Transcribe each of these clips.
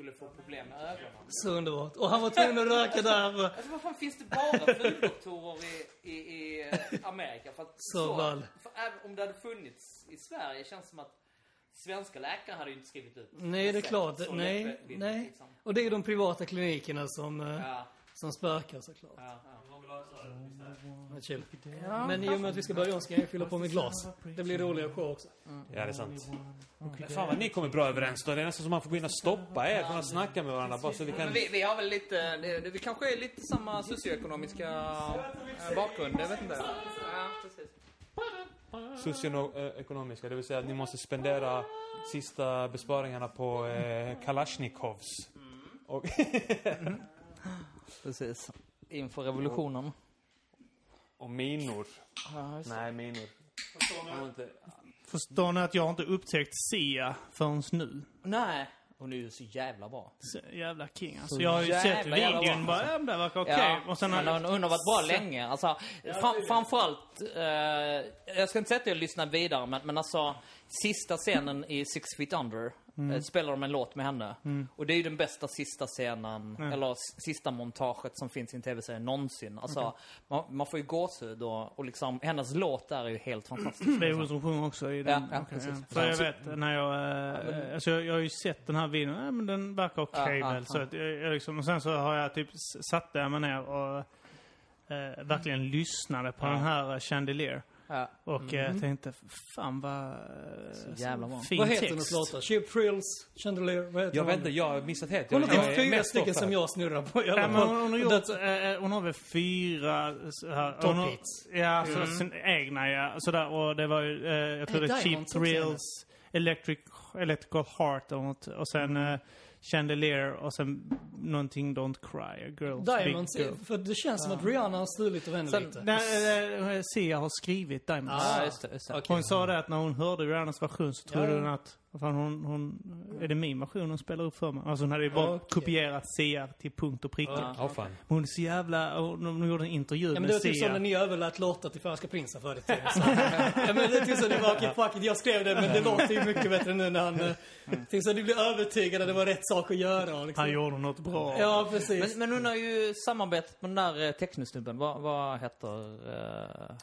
skulle få problem med ögonen. Så underbart. Och han var tvungen att röka där. Alltså vad fan finns det bara fuldoktorer i, i, i eh, Amerika? För att Så väl. För om det hade funnits i Sverige känns det som att svenska läkare hade ju inte skrivit ut Nej, det är klart. så Nej, nej. liksom. Och det är de privata klinikerna som, eh, Ja, som spökar såklart. ja, ja. Men chill. Men i och med att vi ska börja om ska jag fylla på med glas. Det blir roligare show också. Ja, det är sant. Men fan vad ni kommer bra överens då. Det är nästan som man får gå in och stoppa er från att snacka med varandra bara så vi kan... Men vi, vi har väl lite, det, vi kanske är lite samma socioekonomiska eh, bakgrund, jag vet inte. Ja, precis. Socioekonomiska, det vill säga att ni måste spendera sista besparingarna på eh, Kalashnikovs. Och Precis. Inför revolutionen. Och minor. Ja. Nej, minor. Jag har inte- Förstår ni att jag inte upptäckt Sia förrän nu? Nej. Hon är ju så jävla bra. Så jävla king alltså. Så Jag har ju sett videon bara, ja det verkar okej. Ja, Och sen men har hon, hon har varit bra länge. Alltså, fram, framförallt, eh, jag ska inte säga att jag lyssnar vidare, men, men alltså sista scenen i Six Feet Under Mm. eh, spelar de en låt med henne. Och det är ju den bästa sista scenen, eller s- sista montaget som finns i en tv-serie någonsin. Alltså, man, man får ju gåshud och, och liksom, hennes låt där är ju helt fantastisk. Det är hon som sjunger också i den. Ja, ja, Okej, precis. För jag vet, när jag... Eh, alltså jag, jag har ju sett den här videon, ja, men den verkar okej Ja, ja, väl. Så att jag, jag liksom, och sen så har jag typ satt där mig ner och eh, verkligen lyssnade på den här eh, Chandelier. Ja. Och eh, tänkte, fan vad... eh, jävla bra. Fin Vad heter text. hennes låtar? Cheap Thrills, Chandelier, vad heter Jag hon? vet inte, jag har missat helt. Hon Jag, har jag typ fyra stycken som jag snurrar på alla Ja, men hon, hon har gjort, det- eh, hon har väl fyra så Top hits. Ja, så sin egna ja. Sådär, och det var ju, eh, jag tror det är Cheap Thrills, Electric, Electrical Heart och, något, och sen Mm. Eh, Chandelier och sen någonting Don't Cry, Girls Diamonds, Big Girl. för det känns som att Rihanna har stulit av henne lite. Nej, eh, Sia har skrivit Diamonds. Ah. Just det. Just det. Hon sa det att när hon hörde Rihannas version så trodde hon att, vad fan hon, hon, är det min version hon spelar upp för mig? Alltså hon hade ju bara Okej. kopierat Sia till punkt och pricka. Ja. Ja, fan. Men Hon är så jävla... Hon, hon gjorde en intervju Ja, men det med var typ som Sia. när ni överlät låtar till Färska Prinsen förr i tiden. Ja, men det är typ så, det var okej, fuck it, jag skrev det, men det låter ju mycket bättre nu när han... Tänk så att ni blev övertygade att det var rätt sak att göra. Liksom. Han gjorde något bra. Ja, precis. Men, men hon har ju samarbetat med den där eh, technosnubben. Vad, vad heter eh,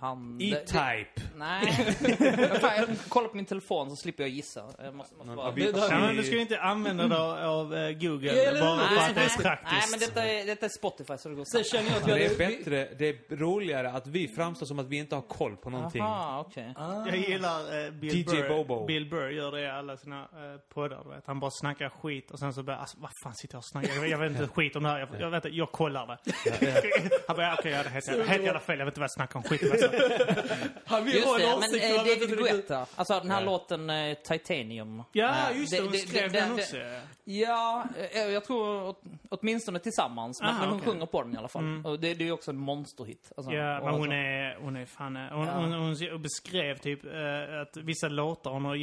han? det- det- E-Type. Nej. Fan, jag kollar på min telefon så slipper jag gissa. Jag måste, bara... Det- det- men du ska ju inte använda det av, eh, Google eller bara för Nej, att det är nej, praktiskt. Nej, men detta är, detta är Spotify så det går Sen snabbt. känner jag att vi Det är bättre, det är roligare att vi framstår som att vi inte har koll på någonting. Jaha, okej. Jag gillar eh, Bill, DJ Burr. Bobo. Bill Burr gör det i alla sina eh, poddar. Vet. Han bara snackar skit och sen så bara, alltså, vad fan sitter jag och snackar? Jag, jag vet inte skit om det här. Jag, jag vet inte, jag kollar det. Han bara, okej, jag hade helt, helt jävla fel. Jag vet inte vad jag snackar om. Skit jag sa. Han vill Just ha en det, men åsikt. eh, och han vet David Guetta. Alltså den här Ja. låten eh, Titanium. Ja, Eh, just det. Hon skrev den också. Ja, eh, jag tror åt, åtminstone tillsammans. Men, Aha, men hon okej. sjunger på den i alla fall. Och det, det är ju också en monsterhit. Alltså, Ja, men hon är, hon är fan... Hon, Ja. hon, hon beskrev typ att vissa låtar hon har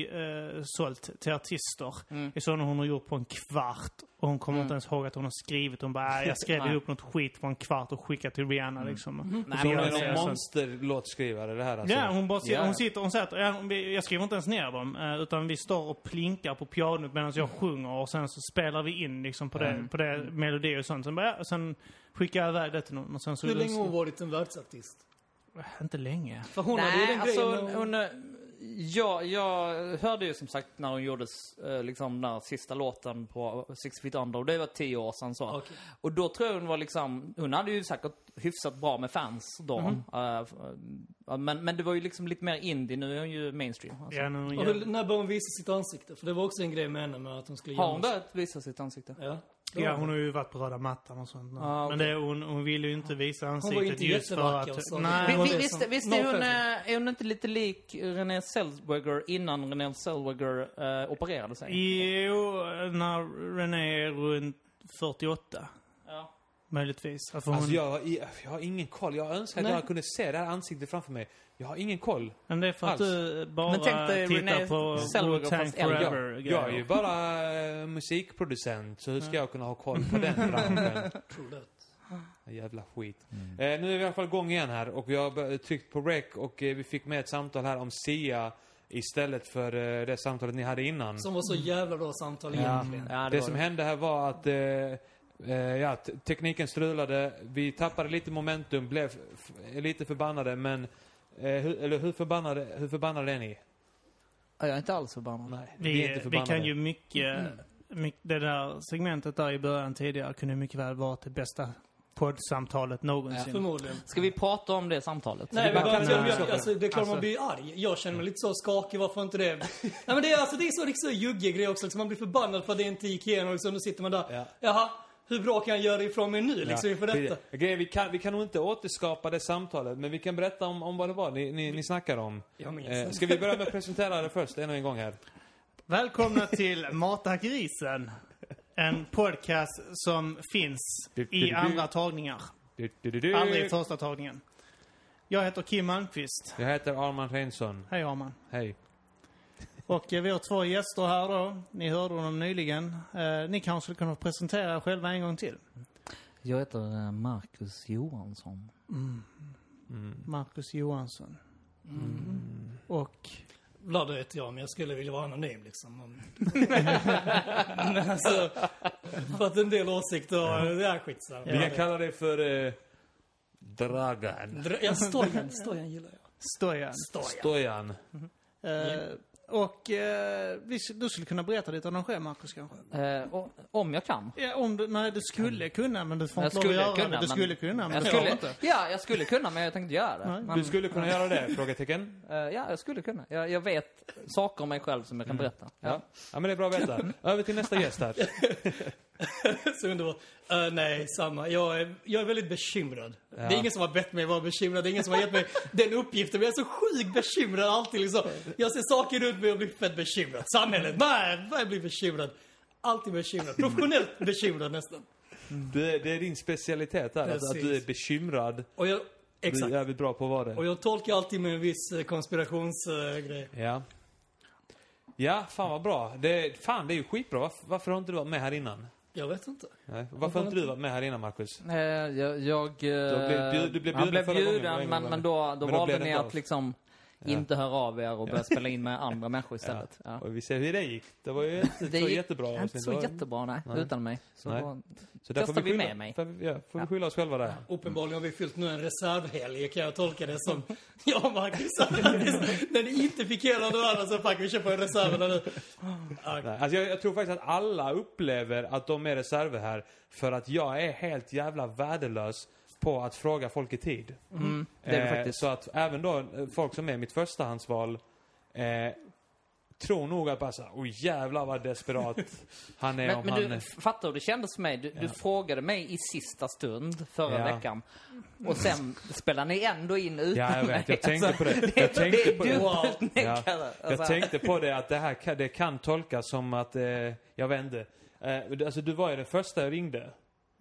sålt till artister Mm. är sådana hon har gjort på en kvart. Och hon kommer inte ens ihåg att hon har skrivit. Hon bara, "Ah, jag skrev Nej. ihop något skit på en kvart och skickade till Rihanna liksom. Nej, Och men så Hon är hon någon det, så- monsterlåtskrivare det här alltså. Ja, hon bara sitter, Ja. hon sitter, hon säger att ja, vi- jag skriver inte ens ner dem. eh, Utan vi står och plinkar på pianot medan jag sjunger och sen så spelar vi in liksom på det, på det melodi och sånt. Sen, bara, ja, och sen skickar jag iväg det till någon och sen så... Hur länge har hon varit en världsartist? Inte länge. För hon hade ju Nej, den alltså grejen... när hon... Ja, jag hörde ju som sagt när hon gjorde eh, liksom den här sista låten på Six Feet Under. Och det var tio år sedan så. Okej. Och då tror jag hon var liksom, hon hade ju säkert hyfsat bra med fans då. F- eh, men, men det var ju liksom lite mer indie, nu är hon ju mainstream. Alltså. Ja, nu, Och hur, när började hon visa sitt ansikte? För det var också en grej med henne med att hon skulle Har hon börjat visa sitt ansikte? Ja. Ja, hon har ju varit på röda mattan och sånt. Ah, Men okej. det, hon, hon ville ju inte visa var ansiktet inte just för att... och så. Nej, det visst visst är, hon, eh, är hon inte lite lik Renée Zellweger innan Renée Zellweger eh, opererade sig? Jo, när René är runt 48. Ja. Möjligtvis. För hon, Alltså jag, har i- jag har ingen koll. Jag önskar att Nej. jag kunde se det här ansiktet framför mig. Jag har ingen koll. Men det är för att Alls. du bara Men tänk dig tittar Renée på Wu-Tang. Forever. Jag, jag är ju bara eh, musikproducent, så hur ska jag kunna ha koll på den branschen? That. Jävla skit. Eh, nu är vi i alla fall igång igen här och vi har tryckt på rec och eh, vi fick med ett samtal här om Sia istället för eh, det samtalet ni hade innan. Som var så jävla bra samtal Ja. egentligen. Ja, Det var som hände här var att eh, eh, ja, te- tekniken strulade, vi tappade lite momentum, blev lite förbannade, men hur, eller hur förbannade, hur förbannade är ni? Ja, Jag är inte alls förbannad. Nej, Vi, är inte vi förbannade. kan ju mycket, mycket... Det där segmentet där i början tidigare kunde mycket väl vara det bästa poddsamtalet någonsin. Förmodligen. Ska vi prata om det samtalet? Nej, men bara jag, Nej. jag, alltså, det är klart Alltså- man blir arg. Jag känner mig lite så skakig, varför inte det? Nej men det är, alltså, det är så riktigt juggig grej också. Liksom, man blir förbannad för att det inte gick igenom. Liksom, då sitter man där. Ja. Jaha, hur bra kan jag göra ifrån mig nu liksom inför detta? det- Grejen, vi, kan, vi kan nog inte återskapa det samtalet, men vi kan berätta om, om vad det var ni, ni, ni snackade om. Jag minns Eh, ska vi börja med att presentera det först, ännu en gång här? Välkomna till Mata grisen. En podcast som finns Du, du, i du. andra tagningar. Du, du, du, du. Aldrig i första tagningen. Jag heter Kim Malmqvist. Jag heter Arman Reinsson. Hej Arman. Hej. Och eh, vi har två gäster här då. Ni hörde dem nyligen. Eh, ni kanske skulle kunna presentera er själva en gång till. Jag heter eh, Marcus Johansson. Marcus Johansson. Mm. Och Vlad heter jag, men jag skulle vilja vara anonym liksom. Om- men alltså, för att en del åsikter, det är skitsamma. Vi kan kalla dig för eh, Dragan. Dra- Ja, Stojan, Stojan gillar jag. Stojan. Stojan. Stojan. Eh, och eh, vi, du skulle kunna berätta lite om dig själv, Marcus, kanske? Eh, och, om jag kan. Ja, om du, nej, du skulle kunna, men du får Jag inte lov att skulle göra kunna, det. Du men- skulle kunna, men Jag skulle, inte. ja, jag skulle kunna, men jag tänkte inte göra det. Nej. Men, Du skulle kunna göra det? Frågetecken. eh, ja, jag skulle kunna. Jag, jag vet saker om mig själv som jag kan berätta. Ja. ja, men det är bra att veta. Över till nästa gäst här. Så underbart. Eh, nej, samma. Jag är, jag är väldigt bekymrad. Det är ingen som har bett mig vara bekymrad. Det är ingen som har gett mig den uppgiften. Men jag är så sjukt bekymrad alltid liksom. Jag ser saker runt mig och blir fett bekymrad. Samhället, nej, jag blir bekymrad. Alltid bekymrad. Professionellt bekymrad nästan. Det, det är din specialitet här, alltså, att du är bekymrad. Och jag, Du är exakt. jävligt bra på att vara Och det. jag tolkar alltid med en viss eh, konspirationsgrej. Ja. Ja, fan vad bra. Det, fan, det är ju skitbra. Varför, varför har inte du varit med här innan? Jag vet inte. Nej. Varför har inte du varit med här innan, Marcus? Eh, jag... jag eh, blev bjud- du blev han bjuden blev förra gången, bjuden, men, men då, då Men då valde blev det ni att av. inte höra av er och börja spela in med andra människor istället. Ja. Och vi ser hur det gick. Det var ju inte Det så gick jättebra. Inte avsnitt. så Det var- jättebra, nej. Nej. Utan mig. Så Nej. då- Så där får vi skylla- med mig. Får vi, ja, får vi skylla oss själva där. Uppenbarligen har vi fyllt nu en reservhelg, kan jag tolka det som. Och Marcus, när ni inte fick hela de andra så fuck, vi kör på en reserv nu. Ja, Nej, alltså jag, jag tror faktiskt att alla upplever att de är reserver här för att jag är helt jävla värdelös på att fråga folk i tid. Mm, det är det Eh, faktiskt. Så att även då eh, folk som är mitt förstahandsval eh, tror nog att bara såhär, oj jävlar vad desperat han är Men, om men han... du, f- fattar hur det kändes för mig? Du, du Ja. frågade mig i sista stund förra Ja. veckan. Och sen spelade ni ändå in utan Ja, jag vet. Jag tänkte Alltså, på det. Jag tänkte är på det. Wow. Jag Alltså, tänkte på det att det här det kan tolkas som att, eh, jag inte. Eh, alltså du var ju den första jag ringde.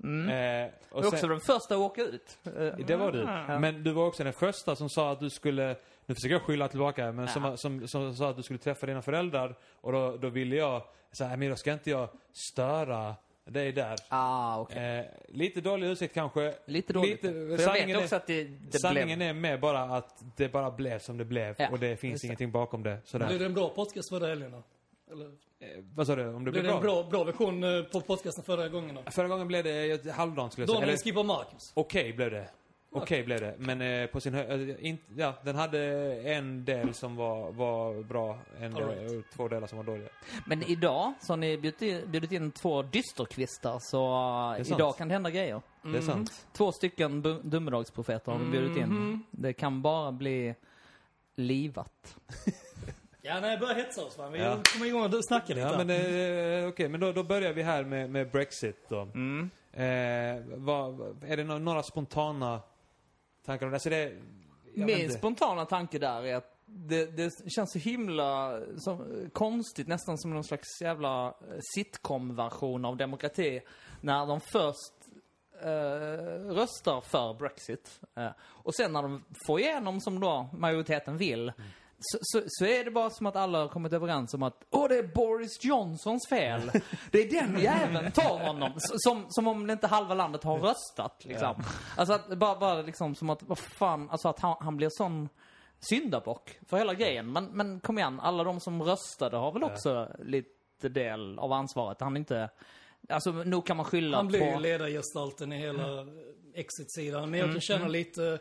Mm. Eh, Du och är också sen, den första att åka ut. Det var du. Ja. Men du var också den första som sa att du skulle, nu försöker jag skylla tillbaka, men Ja. som, som, som sa att du skulle träffa dina föräldrar. Och då, då ville jag, så här, men då ska inte jag störa dig där. Ah, okej. Eh, lite dålig utsikt kanske. Lite dåligt. lite- För jag sanningen vet också är- att det, det Sanningen blev... är med bara att det bara blev som det blev. Ja, och det finns just det. ingenting bakom det. Sådär. Blev det en bra podcast förra helgen då? Eller vad sa du? Om det blev blev det en bra? bra, bra version eh, på podcasten förra gången då? Förra gången blev det halvdant skulle jag säga. ni skippar Marcus? Okej blev det. Okej blev det. Men eh, på sin hö- eh, in, ja, den hade en del som var, var bra, en del, right. och två delar som var dåliga. Men idag så har ni bjudit in, bjudit in två dysterkvistar, så sant. idag kan det hända grejer. Det är sant. Två stycken domedagsprofeter har vi bjudit in. Mhm. Det kan bara bli livat. Ja, nej, börja hetsa oss va. Vi Ja. kommer igång och snacka lite. Ja, men eh, okej, men då, då börjar vi här med, med Brexit då. Mm. Eh, vad, är det nå- några spontana tankar om det? Alltså det Min inte. spontana tanke där är att det, det känns så himla som, konstigt, nästan som någon slags jävla eh, sitcom-version av demokrati. När de först eh, röstar för Brexit. Eh, och sen när de får igenom som då majoriteten vill. Så, så, så är det bara som att alla har kommit överens om att Åh, det är Boris Johnsons fel. Det är den jäveln tar honom. Som, som om inte halva landet har röstat liksom. Alltså att, bara, bara liksom som att, vad fan, alltså att han, han blir sån syndabock för hela grejen. Men, men kom igen, alla de som röstade har väl också lite del av ansvaret. Han inte... Alltså, nog kan man skylla Han blir ju på... ledargestalten i hela exit-sidan. Men jag kan känna Mm. lite...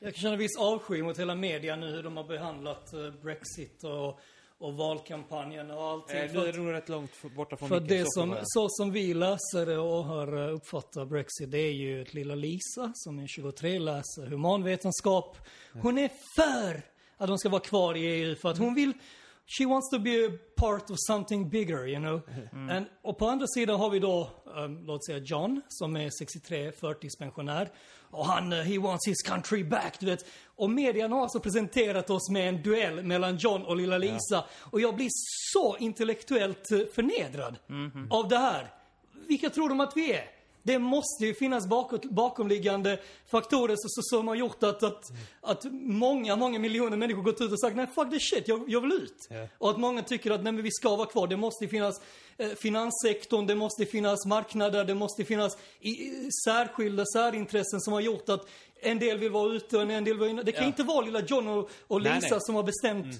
Jag kan känna viss avsky mot hela media nu, hur de har behandlat eh, Brexit och, och valkampanjen och allting. Eh, nu är nog rätt långt borta från För det som, så som vi läser och har eh, uppfattat Brexit, det är ju att lilla Lisa, som är 23, läser humanvetenskap. Hon är för att de ska vara kvar i EU för att hon vill She wants to be a part of something bigger, you know. And, och på andra sidan har vi då, um, låt säga John, som är 63, förtidspensionär. Och han, uh, he wants his country back, du vet. Och medierna har alltså presenterat oss med en duell mellan John och lilla Lisa. Och jag blir så intellektuellt eh, förnedrad av det här. Vilka tror de att vi är? Det måste ju finnas bakåt, bakomliggande faktorer som, som har gjort att, att, att många, många miljoner människor gått ut och sagt nej fuck this shit, jag, jag vill ut. Ja. Och att många tycker att nej men vi ska vara kvar. Det måste finnas eh, finanssektorn, det måste finnas marknader, det måste finnas i, i, särskilda särintressen som har gjort att en del vill vara ute och en del vill vara inne. Det kan Ja. inte vara lilla John och, och Lisa Nej, nej. som har bestämt Nej,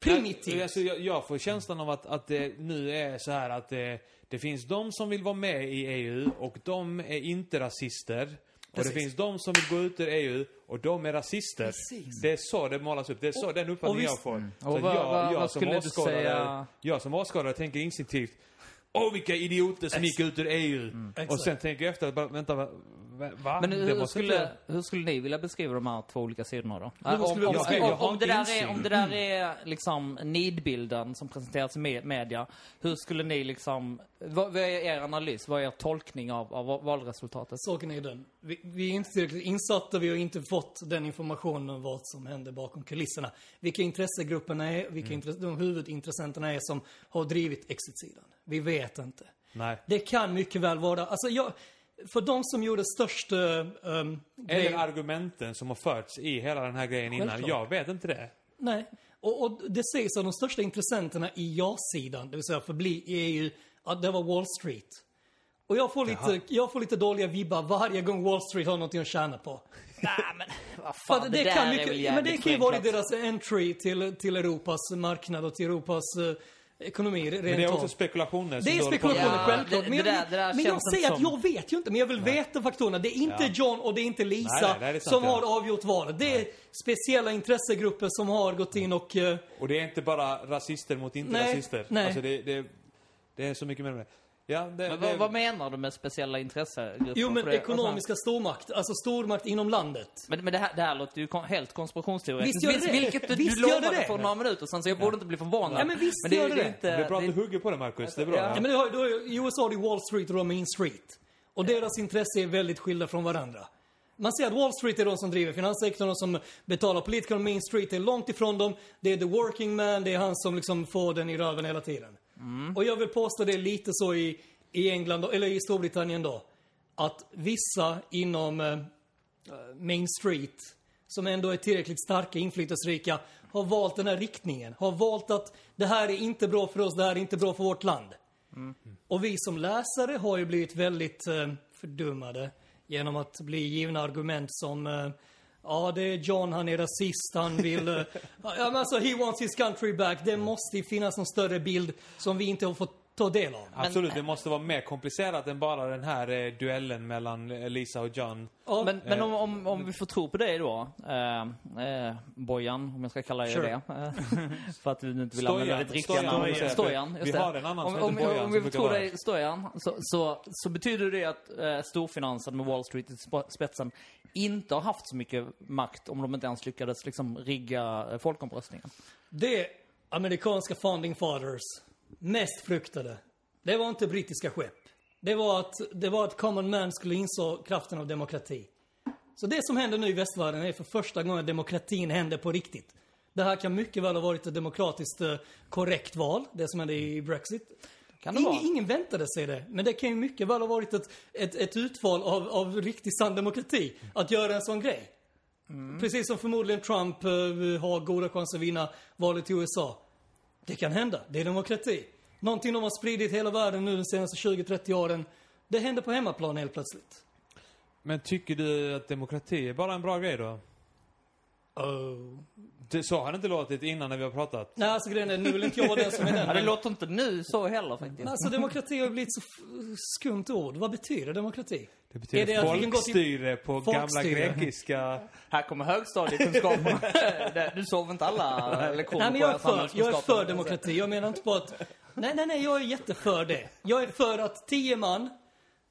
primitivt. Alltså, jag, jag får känslan av att, att det nu är så här att det, det finns de som vill vara med i EU och de är inte rasister. Och Precis. det finns de som vill gå ut ur EU och de är rasister. Precis. Det är så det målas upp. Det är så den uppfattningen jag får. Och Så att vad- jag, vad- jag vad som skulle du åskådare, Jag som åskådare tänker instinktivt Åh vilka idioter som gick ut ur EU. Och Exakt. sen tänker jag efter, bara, vänta, va? va? Men Det hur måste skulle, inte- hur skulle ni vilja beskriva de här två olika sidorna då? hur Om, det där insyn. är, om det där är liksom nidbilden som presenteras i me- media, hur skulle ni liksom, vad, vad är er analys? Vad är er tolkning av, av valresultatet? Saken är den. Vi, vi är inte tillräckligt insatta, vi har inte fått den informationen om vad som händer bakom kulisserna. Vilka intressegrupperna är, vilka intresse, de huvudintressenterna är som har drivit exit-sidan. Vi vet inte. Nej. Det kan mycket väl vara, alltså jag, för de som gjorde störst um, Eller grej- argumenten som har förts i hela den här grejen innan. Självklart. Jag vet inte det. Nej. Och, och det sägs av de största intressenterna i ja-sidan, det vill säga förbli i EU, att det var Wall Street. Och jag får, lite, jag får lite dåliga vibbar varje gång Wall Street har någonting att tjäna på. Nej men, vad För fan, att det, det, där kan är mycket, men det kan ju vara deras entry till, till Europas marknad och till Europas eh, ekonomi rent Men det är också spekulationer. som Det är spekulationer, Ja, självklart. det- men jag, det där- det där men jag säger inte att som- jag vet ju inte, men jag vill veta faktorerna. Det är inte Ja. John och det är inte Lisa Nej, nej, det är sant, som har avgjort valet. Det är speciella intressegrupper som har gått in och... eh, Och det är inte bara rasister mot inte Nej, nej. Alltså det, det, det är så mycket mer med det. Ja, det, Men det vad, vad menar du med speciella intressegrupper? Jo, men ekonomiska stormakt. Alltså stormakt inom landet. Men, men det, här, det här låter ju helt konspirationsteoretiskt. Visst gör det. Vilket du, Visst du gör det lovade det. för några minuter sedan, så jag borde inte bli förvånad. Ja, men visst det, gör det det. Inte, det är bra att du hugger på det, Marcus. Det är bra. Ja. Ja. Ja, men du har, du har, I USA har du Wall Street och har Main Street. Och deras intresse är väldigt skilda från varandra. Man ser att Wall Street är de som driver finanssektorn och som betalar politikerna. Main Street är långt ifrån dem. Det är the working man, det är han som liksom får den i röven hela tiden. Och jag vill påstå det lite så i, i England, eller i Storbritannien då. Att vissa inom eh, Main Street, som ändå är tillräckligt starka, inflytelserika, har valt den här riktningen. Har valt att det här är inte bra för oss, det här är inte bra för vårt land. Och vi som läsare har ju blivit väldigt eh, fördummade genom att bli givna argument som eh, Ja, det är John, han är rasist, han vill... eh, ja, men alltså, he wants his country back. Det måste finnas någon större bild som vi inte har fått ta del av. Absolut, det måste vara mer komplicerat än bara den här eh, duellen mellan eh, Lisa och John. Ja, Men, men om, om, om vi får tro på dig då, eh, eh, Bojan, om jag ska kalla dig Sure. det. eh, för att du inte vill Stojan, använda ditt riktiga Stojan, namn. om vi säger. Stojan, just Vi det. har en annan om, som om, heter Bojan om vi som får brukar tro vara dig, Stojan, så, så, så betyder det att eh, storfinansen med Wall Street i sp- spetsen inte har haft så mycket makt om de inte ens lyckades liksom rigga eh, folkomröstningen. Det amerikanska founding fathers mest fruktade, det var inte brittiska skepp. Det var att, det var att common man skulle inse kraften av demokrati. Så det som händer nu i västvärlden är för första gången demokratin händer på riktigt. Det här kan mycket väl ha varit ett demokratiskt eh, korrekt val, det som hände i Brexit. Kan det vara? ingen, ingen väntade sig det, men det kan ju mycket väl ha varit ett, ett, ett utval av, av riktig sann demokrati, att göra en sån grej. Precis som förmodligen Trump eh, har goda chanser att vinna valet i USA. Det kan hända, det är demokrati. Någonting de har spridit hela världen nu de senaste 20-30 åren, det händer på hemmaplan helt plötsligt. Men tycker du att demokrati är bara en bra grej då? Oh. Det, så har det inte låtit innan när vi har pratat. Nej, alltså grejen är, nu vill inte jag vara den som är den. Ja, det låter inte nu så heller faktiskt. Alltså demokrati har blivit så f- skumt ord. Vad betyder demokrati? Det betyder Är det gå till- folkstyre på gamla Folkstyre. grekiska. Här kommer högstadiekunskaperna. Du sov inte alla lektioner Nej, men jag är, för, jag är för demokrati. Jag menar inte på att... Nej, nej, nej, jag är jätteför det. Jag är för att tio man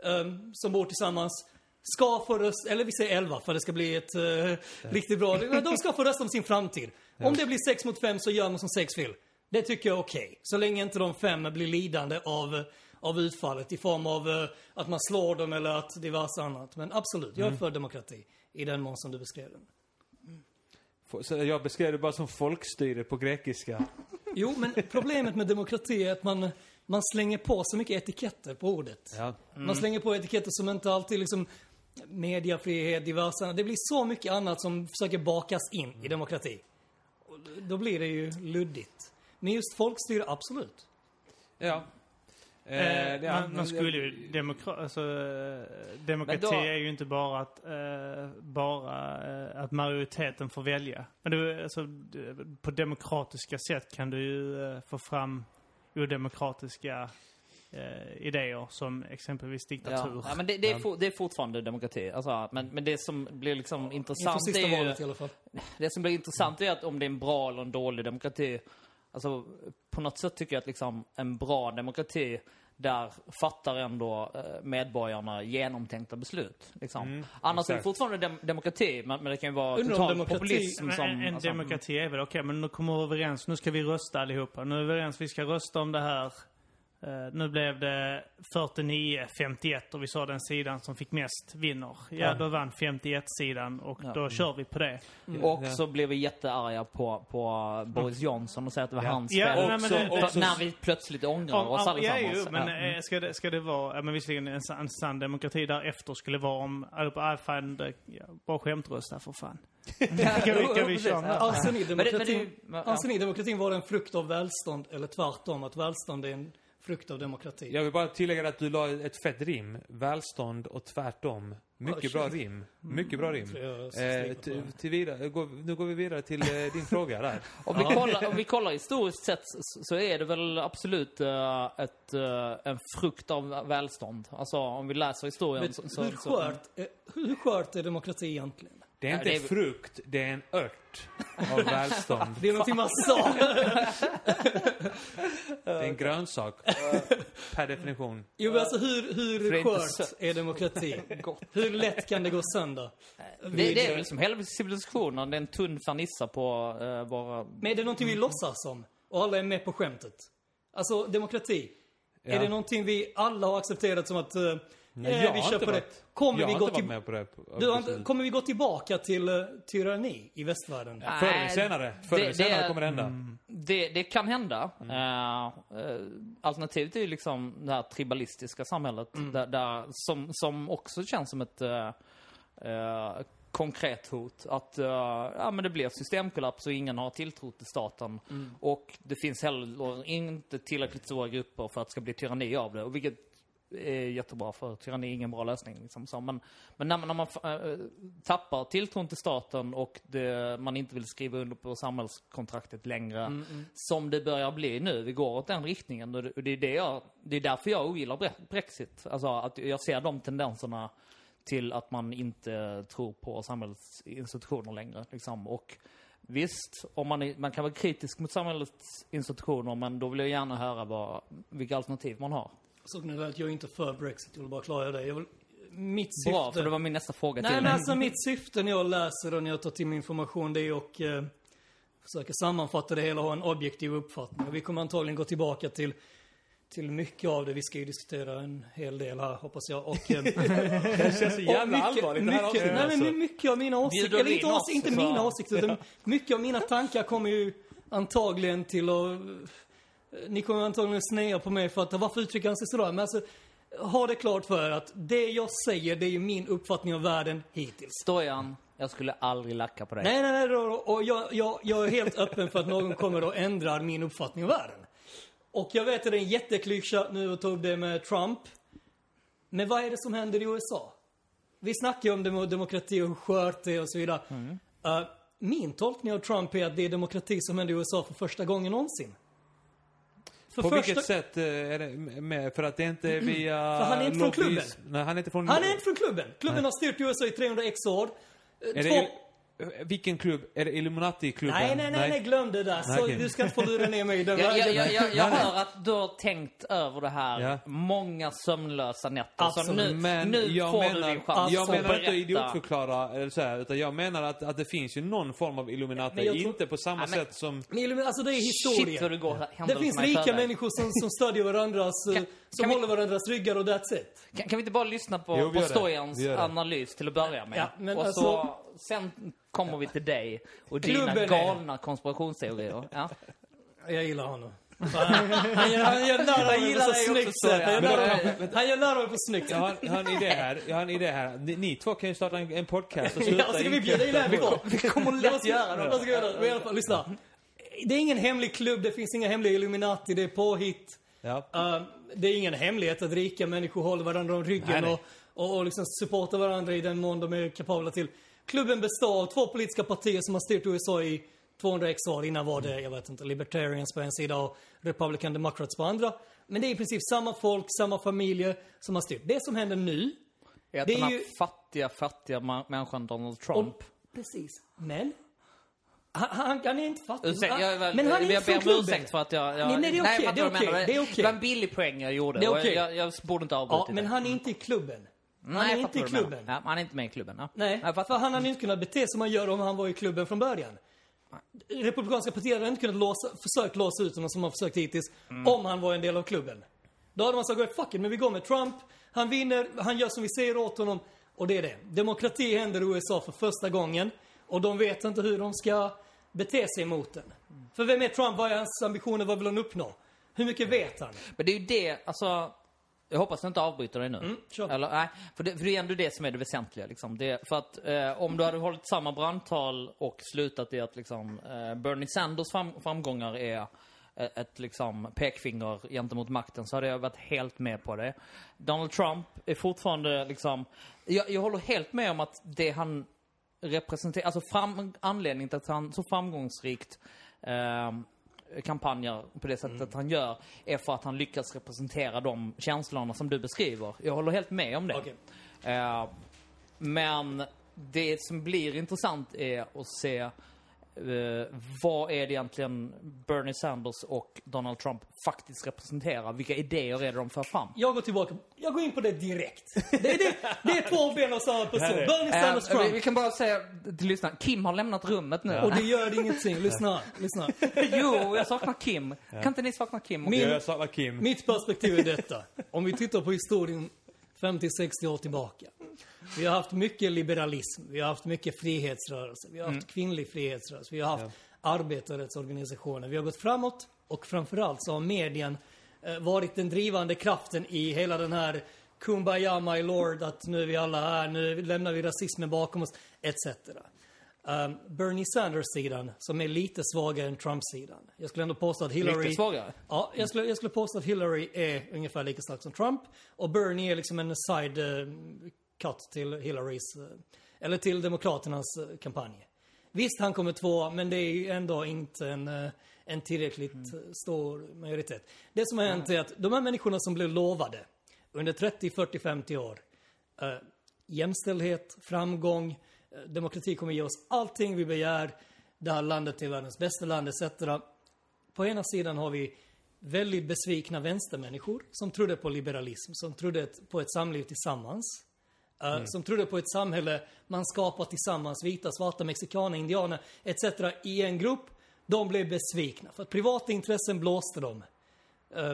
ehm, som bor tillsammans ska få rösta, eller vi säger elva för det ska bli ett uh, riktigt bra... De ska få rösta om sin framtid. Om det blir sex mot fem så gör man som sex vill. Det tycker jag är okej. Så länge inte de fem blir lidande av, av utfallet i form av eh, att man slår dem eller att diverse annat. Men absolut, jag är för demokrati. I den mån som du beskrev den. Så jag beskrev det bara som folkstyre på grekiska. Jo, men problemet med demokrati är att man, man slänger på så mycket etiketter på ordet. Ja. Man slänger på etiketter som inte alltid liksom mediafrihet, diverse Det blir så mycket annat som försöker bakas in i demokrati. Och Då blir det ju luddigt. Men just folkstyre, absolut. Ja. Eh, Eh, ja, man, man skulle ju, demokra alltså, eh, demokrati då- är ju inte bara att, eh, bara, eh, att majoriteten får välja. Men du, alltså, på demokratiska sätt kan du ju eh, få fram odemokratiska eh, idéer som exempelvis diktatur. Ja. ja, men det, det, är for, det är fortfarande demokrati. Alltså, men, men det som blir liksom Inför intressant sista är ju... valet i alla fall. Det som blir intressant är att om det är en bra eller en dålig demokrati. Alltså, på något sätt tycker jag att liksom en bra demokrati, där fattar ändå eh, medborgarna genomtänkta beslut. Liksom. Mm, Annars är det exakt. fortfarande dem demokrati, men, men det kan ju vara Undrar om total demokrati- populism Men som... en, en alltså, demokrati är väl okej, men nu kommer vi överens. Nu ska vi rösta allihopa. Nu är vi överens, vi ska rösta om det här. Eh, nu blev det 49-51 och vi sa den sidan som fick mest vinner. Ja, Ja. då vann 51-sidan och Ja. då kör vi på det. Och Ja. så blev vi jättearga på, på Boris Johnson och säger att det var Ja. hans Ja, fel. nej, men Också- det- För också- när vi plötsligt ångrar oss ja, allesammans. jo, men Ja. eh, ska, det, ska det vara, ja, men visserligen en, en sann demokrati därefter skulle vara om, äh, fan, det- ja, bara skämtrösta för fan. det? Det- men det- demokratin, demokratin vara en frukt av välstånd eller tvärtom? Att välstånd är en frukt av demokrati? Jag vill bara tillägga att du la ett fett rim. Välstånd och tvärtom. Mycket Oh, bra rim. Mycket bra rim. Så jag Eh, till, vidare, gå, nu går vi vidare till eh, din fråga där. Om vi, kollar, om vi kollar historiskt sett så, så är det väl absolut eh, ett, eh, en frukt av välstånd. Alltså om vi läser historien Men så... så, hur, så skört, är- hur skört är demokrati egentligen? Det är Ja, inte det är- frukt, det är en ört av välstånd. Det är någonting man sa. Det är en grönsak. Per definition. Jo, men alltså hur, hur skört är demokrati? Hur lätt kan det gå sönder? det, det är väl som hela civilisationen, det är en tunn fernissa på uh, våra... Men är det någonting vi låtsas om? Och alla är med på skämtet? Alltså, demokrati. Ja. Är det någonting vi alla har accepterat som att... Uh, Nej, eh, jag vi har kör inte på det. varit- Kommer jag vi har gå inte varit med på det. Du har inte, kommer vi gå tillbaka till uh, tyranni i västvärlden? Förr eller senare. Förr eller det- senare det- kommer det hända. Det, det kan hända. Mm. Eh, eh, alternativet är ju liksom det här tribalistiska samhället. Mm. Där, där, som, som också känns som ett konkret hot. Att eh, ja, men det blir systemkollaps och ingen har tilltro till staten. Mm. Och det finns heller inte tillräckligt stora grupper för att det ska bli tyranni av det. Och vilket är jättebra för tyranni är ingen bra lösning. Liksom så. Men, men när man, när man äh, tappar tilltron till staten och det, man inte vill skriva under på samhällskontraktet längre, som det börjar bli nu, vi går åt den riktningen. Och det, och det, är, det, jag, det är därför jag ogillar bre- Brexit. Alltså att jag ser de tendenserna till att man inte tror på samhällets institutioner längre. Liksom. Och visst, om man, är, man kan vara kritisk mot samhällets institutioner, men då vill jag gärna höra vad, vilka alternativ man har. Såg ni att jag är inte för Brexit? Jag vill bara klara det. Jag vill, mitt Bra, syfte... för det var min nästa fråga Nej till men dig. alltså mitt syfte när jag läser och när jag tar till mig information det är att eh, försöka sammanfatta det hela och ha en objektiv uppfattning. Och vi kommer antagligen gå tillbaka till, till mycket av det. Vi ska ju diskutera en hel del här hoppas jag. Och, eh, Det känns så jävla och mycket, allvarligt det här mycket, avsnittet, nej, men alltså. mycket av mina åsikter, eller inte, in ås, oss, inte mina åsikter utan mycket av mina tankar kommer ju antagligen till att ni kommer antagligen snea på mig för att varför uttrycker han sig sådär? Men alltså, ha det klart för er att det jag säger, det är ju min uppfattning av världen hittills. Stojan, jag skulle aldrig lacka på dig. Nej, nej, nej, då- och jag, jag, jag är helt öppen för att någon kommer och ändrar min uppfattning av världen. Och jag vet att det är en jätteklyscha nu att ta upp det med Trump. Men vad är det som händer i USA? Vi snackar ju om demo- demokrati och hur skört det är och så vidare. Eh, Min tolkning av Trump är att det är demokrati som händer i USA för första gången någonsin. För På första... vilket sätt eh, är det med? För att det inte är via... För han är inte från klubben. Nej, han är inte från... Han är inte från klubben. Klubben har styrt USA i 300 x år. Eh, Är Två... det, vilken klubb? Är det Illuminati-klubben? Nej, nej, nej, nej, glöm det där. Så, Nej, okej. Du ska inte få lura ner mig i den Jag, jag, jag, jag, Nej, nej. hör att du har tänkt över det här Ja. många sömnlösa nätter. Så Absolut. nu, Men nu jag får menar, du din chans jag att menar inte att idiotförklara eller så här, utan jag menar att, att det finns ju någon form av Illuminati. Tror- Inte på samma Ja, men- sätt som... Men Alltså det är historia. Shit du går Det finns rika människor som, som stödjer varandras, eh, som kan vi- håller varandras ryggar och that's it. Kan, kan vi inte bara lyssna på, Jo, på. Stojans analys till att börja med? Ja, men och alltså- så, sen kommer vi till dig och dina Klubben är- galna konspirationsteorier. Ja. Jag gillar honom. Han, han, gör- han gör narr av Jag mig på snyggt sätt. jag- Han gör narr av mig- på snyggt Jag sätt. har, jag har en idé här. Jag har en idé här. Ni, ni två kan ju starta en, en podcast och sluta Ja, ska vi bjuda in det här? Vi kommer lätt göra det. Vad ska vi göra? Men i alla fall, lyssna. Det är ingen hemlig klubb, det finns inga hemliga Illuminati, det är påhitt. Ja. Uh, det är ingen hemlighet att rika människor håller varandra om ryggen Nej, nej. och, och, och liksom supportar varandra i den mån de är kapabla till. Klubben består av två politiska partier som har styrt USA i 200 x år. Innan var det, jag vet inte, Libertarians på en sida och Republican Democrats på andra. Men det är i princip samma folk, samma familjer som har styrt. Det som händer nu, Är att Det den är här ju- fattiga, fattiga människan Donald Trump. om, precis, men han, han, han är inte fattig. Ursäkta, jag, men han är jag ber om klubben. ursäkt för att jag... jag Nej, nej, det är okej, fattar det är okej, det är okej. var en billig poäng jag gjorde. Det är okej. Jag, jag, borde inte ha Ja, avbrutit men det. han är inte i klubben. Han Nej, är inte i klubben. Ja, han är inte med i klubben. Ja. Nej, Jag för han hade inte kunnat bete som han gör om han var i klubben från början. Republikanska partiet hade inte kunnat låsa, försökt låsa ut honom som har försökt hittills, Mm. om han var en del av klubben. Då hade man sagt, fuck it, men vi går med Trump, han vinner, han gör som vi säger åt honom, och det är det. Demokrati händer i USA för första gången, och de vet inte hur de ska bete sig mot den. För vem är Trump? Vad är hans ambitioner? Vad vill han uppnå? Hur mycket vet han? Men det är ju det, alltså... Jag hoppas jag inte avbryter dig nu. Mm, kör. Eller, nej, för det, för det är ändå det som är det väsentliga. Liksom. Det, för att eh, om du hade hållit samma brandtal och slutat i att liksom, eh, Bernie Sanders fram, framgångar är ett, ett liksom, pekfinger gentemot makten så hade jag varit helt med på det. Donald Trump är fortfarande liksom... Jag, jag håller helt med om att det han representerar, alltså fram, anledningen till att han så framgångsrikt eh, kampanjer på det sättet Mm. han gör är för att han lyckas representera de känslorna som du beskriver. Jag håller helt med om det. Okej. Eh, men det som blir intressant är att se eh, vad är det egentligen Bernie Sanders och Donald Trump faktiskt representerar? Vilka idéer är det de för fram? Jag går tillbaka, jag går in på det direkt. Det är, det, det är två ben av samma person. Bernie Sanders Eh, vi, vi Trump. kan bara säga till lyssnarna, Kim har lämnat rummet nu. Och det gör ingenting. Lyssna, lyssna. jo, jag saknar Kim. Kan inte ni sakna Kim? Min- Jag saknar Kim. Mitt perspektiv är detta. Om vi tittar på historien 50-60 år tillbaka. Vi har haft mycket liberalism, vi har haft mycket frihetsrörelse, vi har haft kvinnlig frihetsrörelse, vi har haft arbetarrättsorganisationer. Vi har gått framåt och framförallt så har medien eh, varit den drivande kraften i hela den här Kumbaya my lord, att nu är vi alla här, nu lämnar vi rasismen bakom oss, etc. Um, Bernie Sanders-sidan, som är lite svagare än Trump-sidan. Jag skulle ändå påstå att Hillary... Lite svagare? Ja, jag skulle, jag skulle påstå att Hillary är ungefär lika stark som Trump. Och Bernie är liksom en side eh, cut till Hillarys, eh, eller till Demokraternas eh, kampanj. Visst, han kommer tvåa, men det är ju ändå inte en, eh, en tillräckligt eh, stor majoritet. Det som har hänt är att de här människorna som blev lovade under 30, 40, 50 år eh, jämställdhet, framgång, eh, demokrati kommer ge oss allting vi begär. Det här landet är världens bästa land, etc. På ena sidan har vi väldigt besvikna vänstermänniskor som trodde på liberalism, som trodde på ett samliv tillsammans. Eh, Som trodde på ett samhälle man skapar tillsammans, vita, svarta, mexikaner, indianer etc. i en grupp. De blev besvikna för att privata intressen blåste dem. Eh,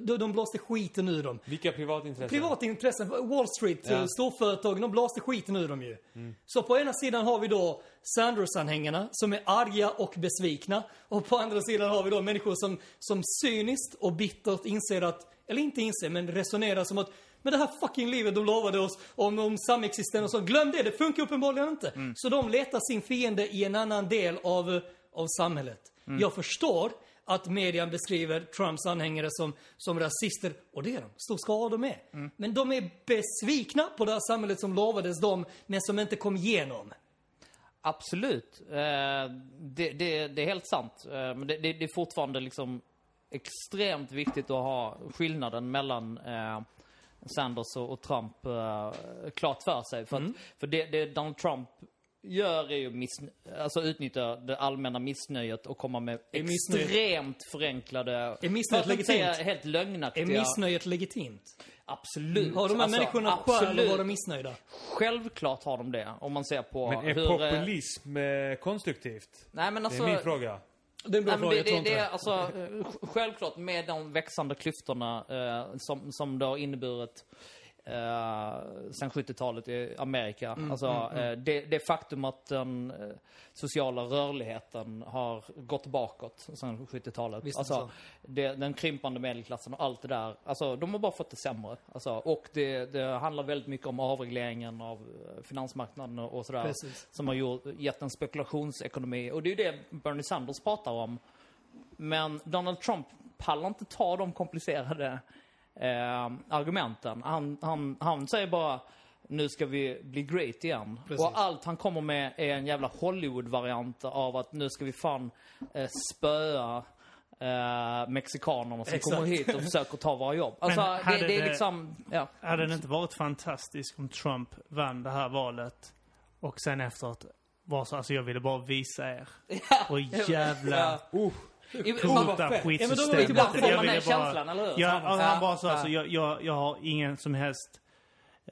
de, de blåste skiten ur dem. Vilka privatintressen? Privata intressen, Wall Street, Ja. eh, storföretag, de blåste skiten ur dem ju. Så på ena sidan har vi då Sanders-anhängarna som är arga och besvikna. Och på andra sidan har vi då människor som, som cyniskt och bittert inser att, eller inte inser, men resonerar som att men det här fucking livet de lovade oss om, om samexistens och så, glöm det, det funkar uppenbarligen inte. Så de letar sin fiende i en annan del av, av samhället. Jag förstår att median beskriver Trumps anhängare som, som rasister, och det är de, stor skala de är. Men de är besvikna på det här samhället som lovades dem, men som inte kom igenom. Absolut. Eh, det, det, det är helt sant. Eh, men det, det, det är fortfarande liksom extremt viktigt att ha skillnaden mellan eh, Sanders och, och Trump eh, klart för sig. För, Mm. att, för det, det Donald Trump gör är ju miss, alltså utnyttja det allmänna missnöjet och komma med Är extremt förenklade, Är missnöjet inte säga legitimt? helt lögnaktiga. Är missnöjet legitimt? Absolut. Har de här Alltså, människorna absolut. vara missnöjda? Självklart har de det. Om man ser på Men är hur... eh, populism eh, konstruktivt? Nej men Det alltså... är min fråga. Det är en bra Nej, fråga, det, jag tror inte det det. alltså, eh, sj- självklart med de växande klyftorna eh, som, som det har inneburit eh, sen 70-talet i Amerika. Mm, alltså, Eh, det, det faktum att den eh, sociala rörligheten har gått bakåt sen 70-talet. Visst är det Alltså, så. det, den krympande medelklassen och allt det där. Alltså, de har bara fått det sämre. Alltså, och det, det handlar väldigt mycket om avregleringen av eh, finansmarknaden och och sådär. Precis. Som har gjort, gett en spekulationsekonomi. Och det är ju det Bernie Sanders pratar om. Men Donald Trump pallar inte ta de komplicerade eh, argumenten. Han, han, han säger bara nu ska vi bli great igen. Precis. Och allt han kommer med är en jävla Hollywood-variant av att nu ska vi fan eh, spöa eh, mexikanerna som Exakt. kommer hit och försöker ta våra jobb. Alltså, det, hade det är liksom, ja. Hade det inte varit fantastiskt om Trump vann det här valet och sen efteråt var så, alltså jag ville bara visa er. Och jävla Ja, men vi skitsystemet. Får Jag ville bara... känslan, eller hur? Ja, och han bara Ja. alltså, jag, jag, jag har ingen som helst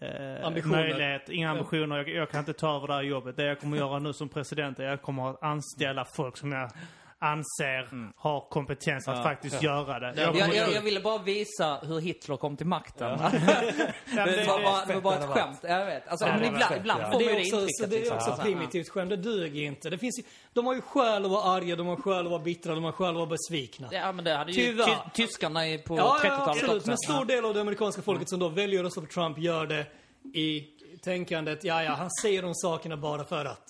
eh, Ambitioner. möjlighet, inga ambitioner. Jag, jag kan inte ta över det här jobbet. Det jag kommer göra nu som president är att jag kommer att anställa folk som jag anser har kompetens att Ja. faktiskt göra det. Jag, kommer- jag, jag ville bara visa hur Hitler kom till makten. Ja, det, det- var bara, det var bara ett skämt, jag vet. Alltså, Ja, men ibland, fett, ibland ja. får man ju är det också, intrycket. så det är liksom. också Så, primitivt skämt. Det duger inte. Det finns ju, de har ju skäl att vara arga, de har skäl att vara bittra, de har skäl att vara besvikna. Ja, men det hade ju Tyvärr. ty, tyskarna i- på Ja, ja, 30-talet absolut. också. Men en stor del av det amerikanska folket som då väljer att rösta på Trump gör det i tänkandet, ja, ja, han säger de sakerna bara för att.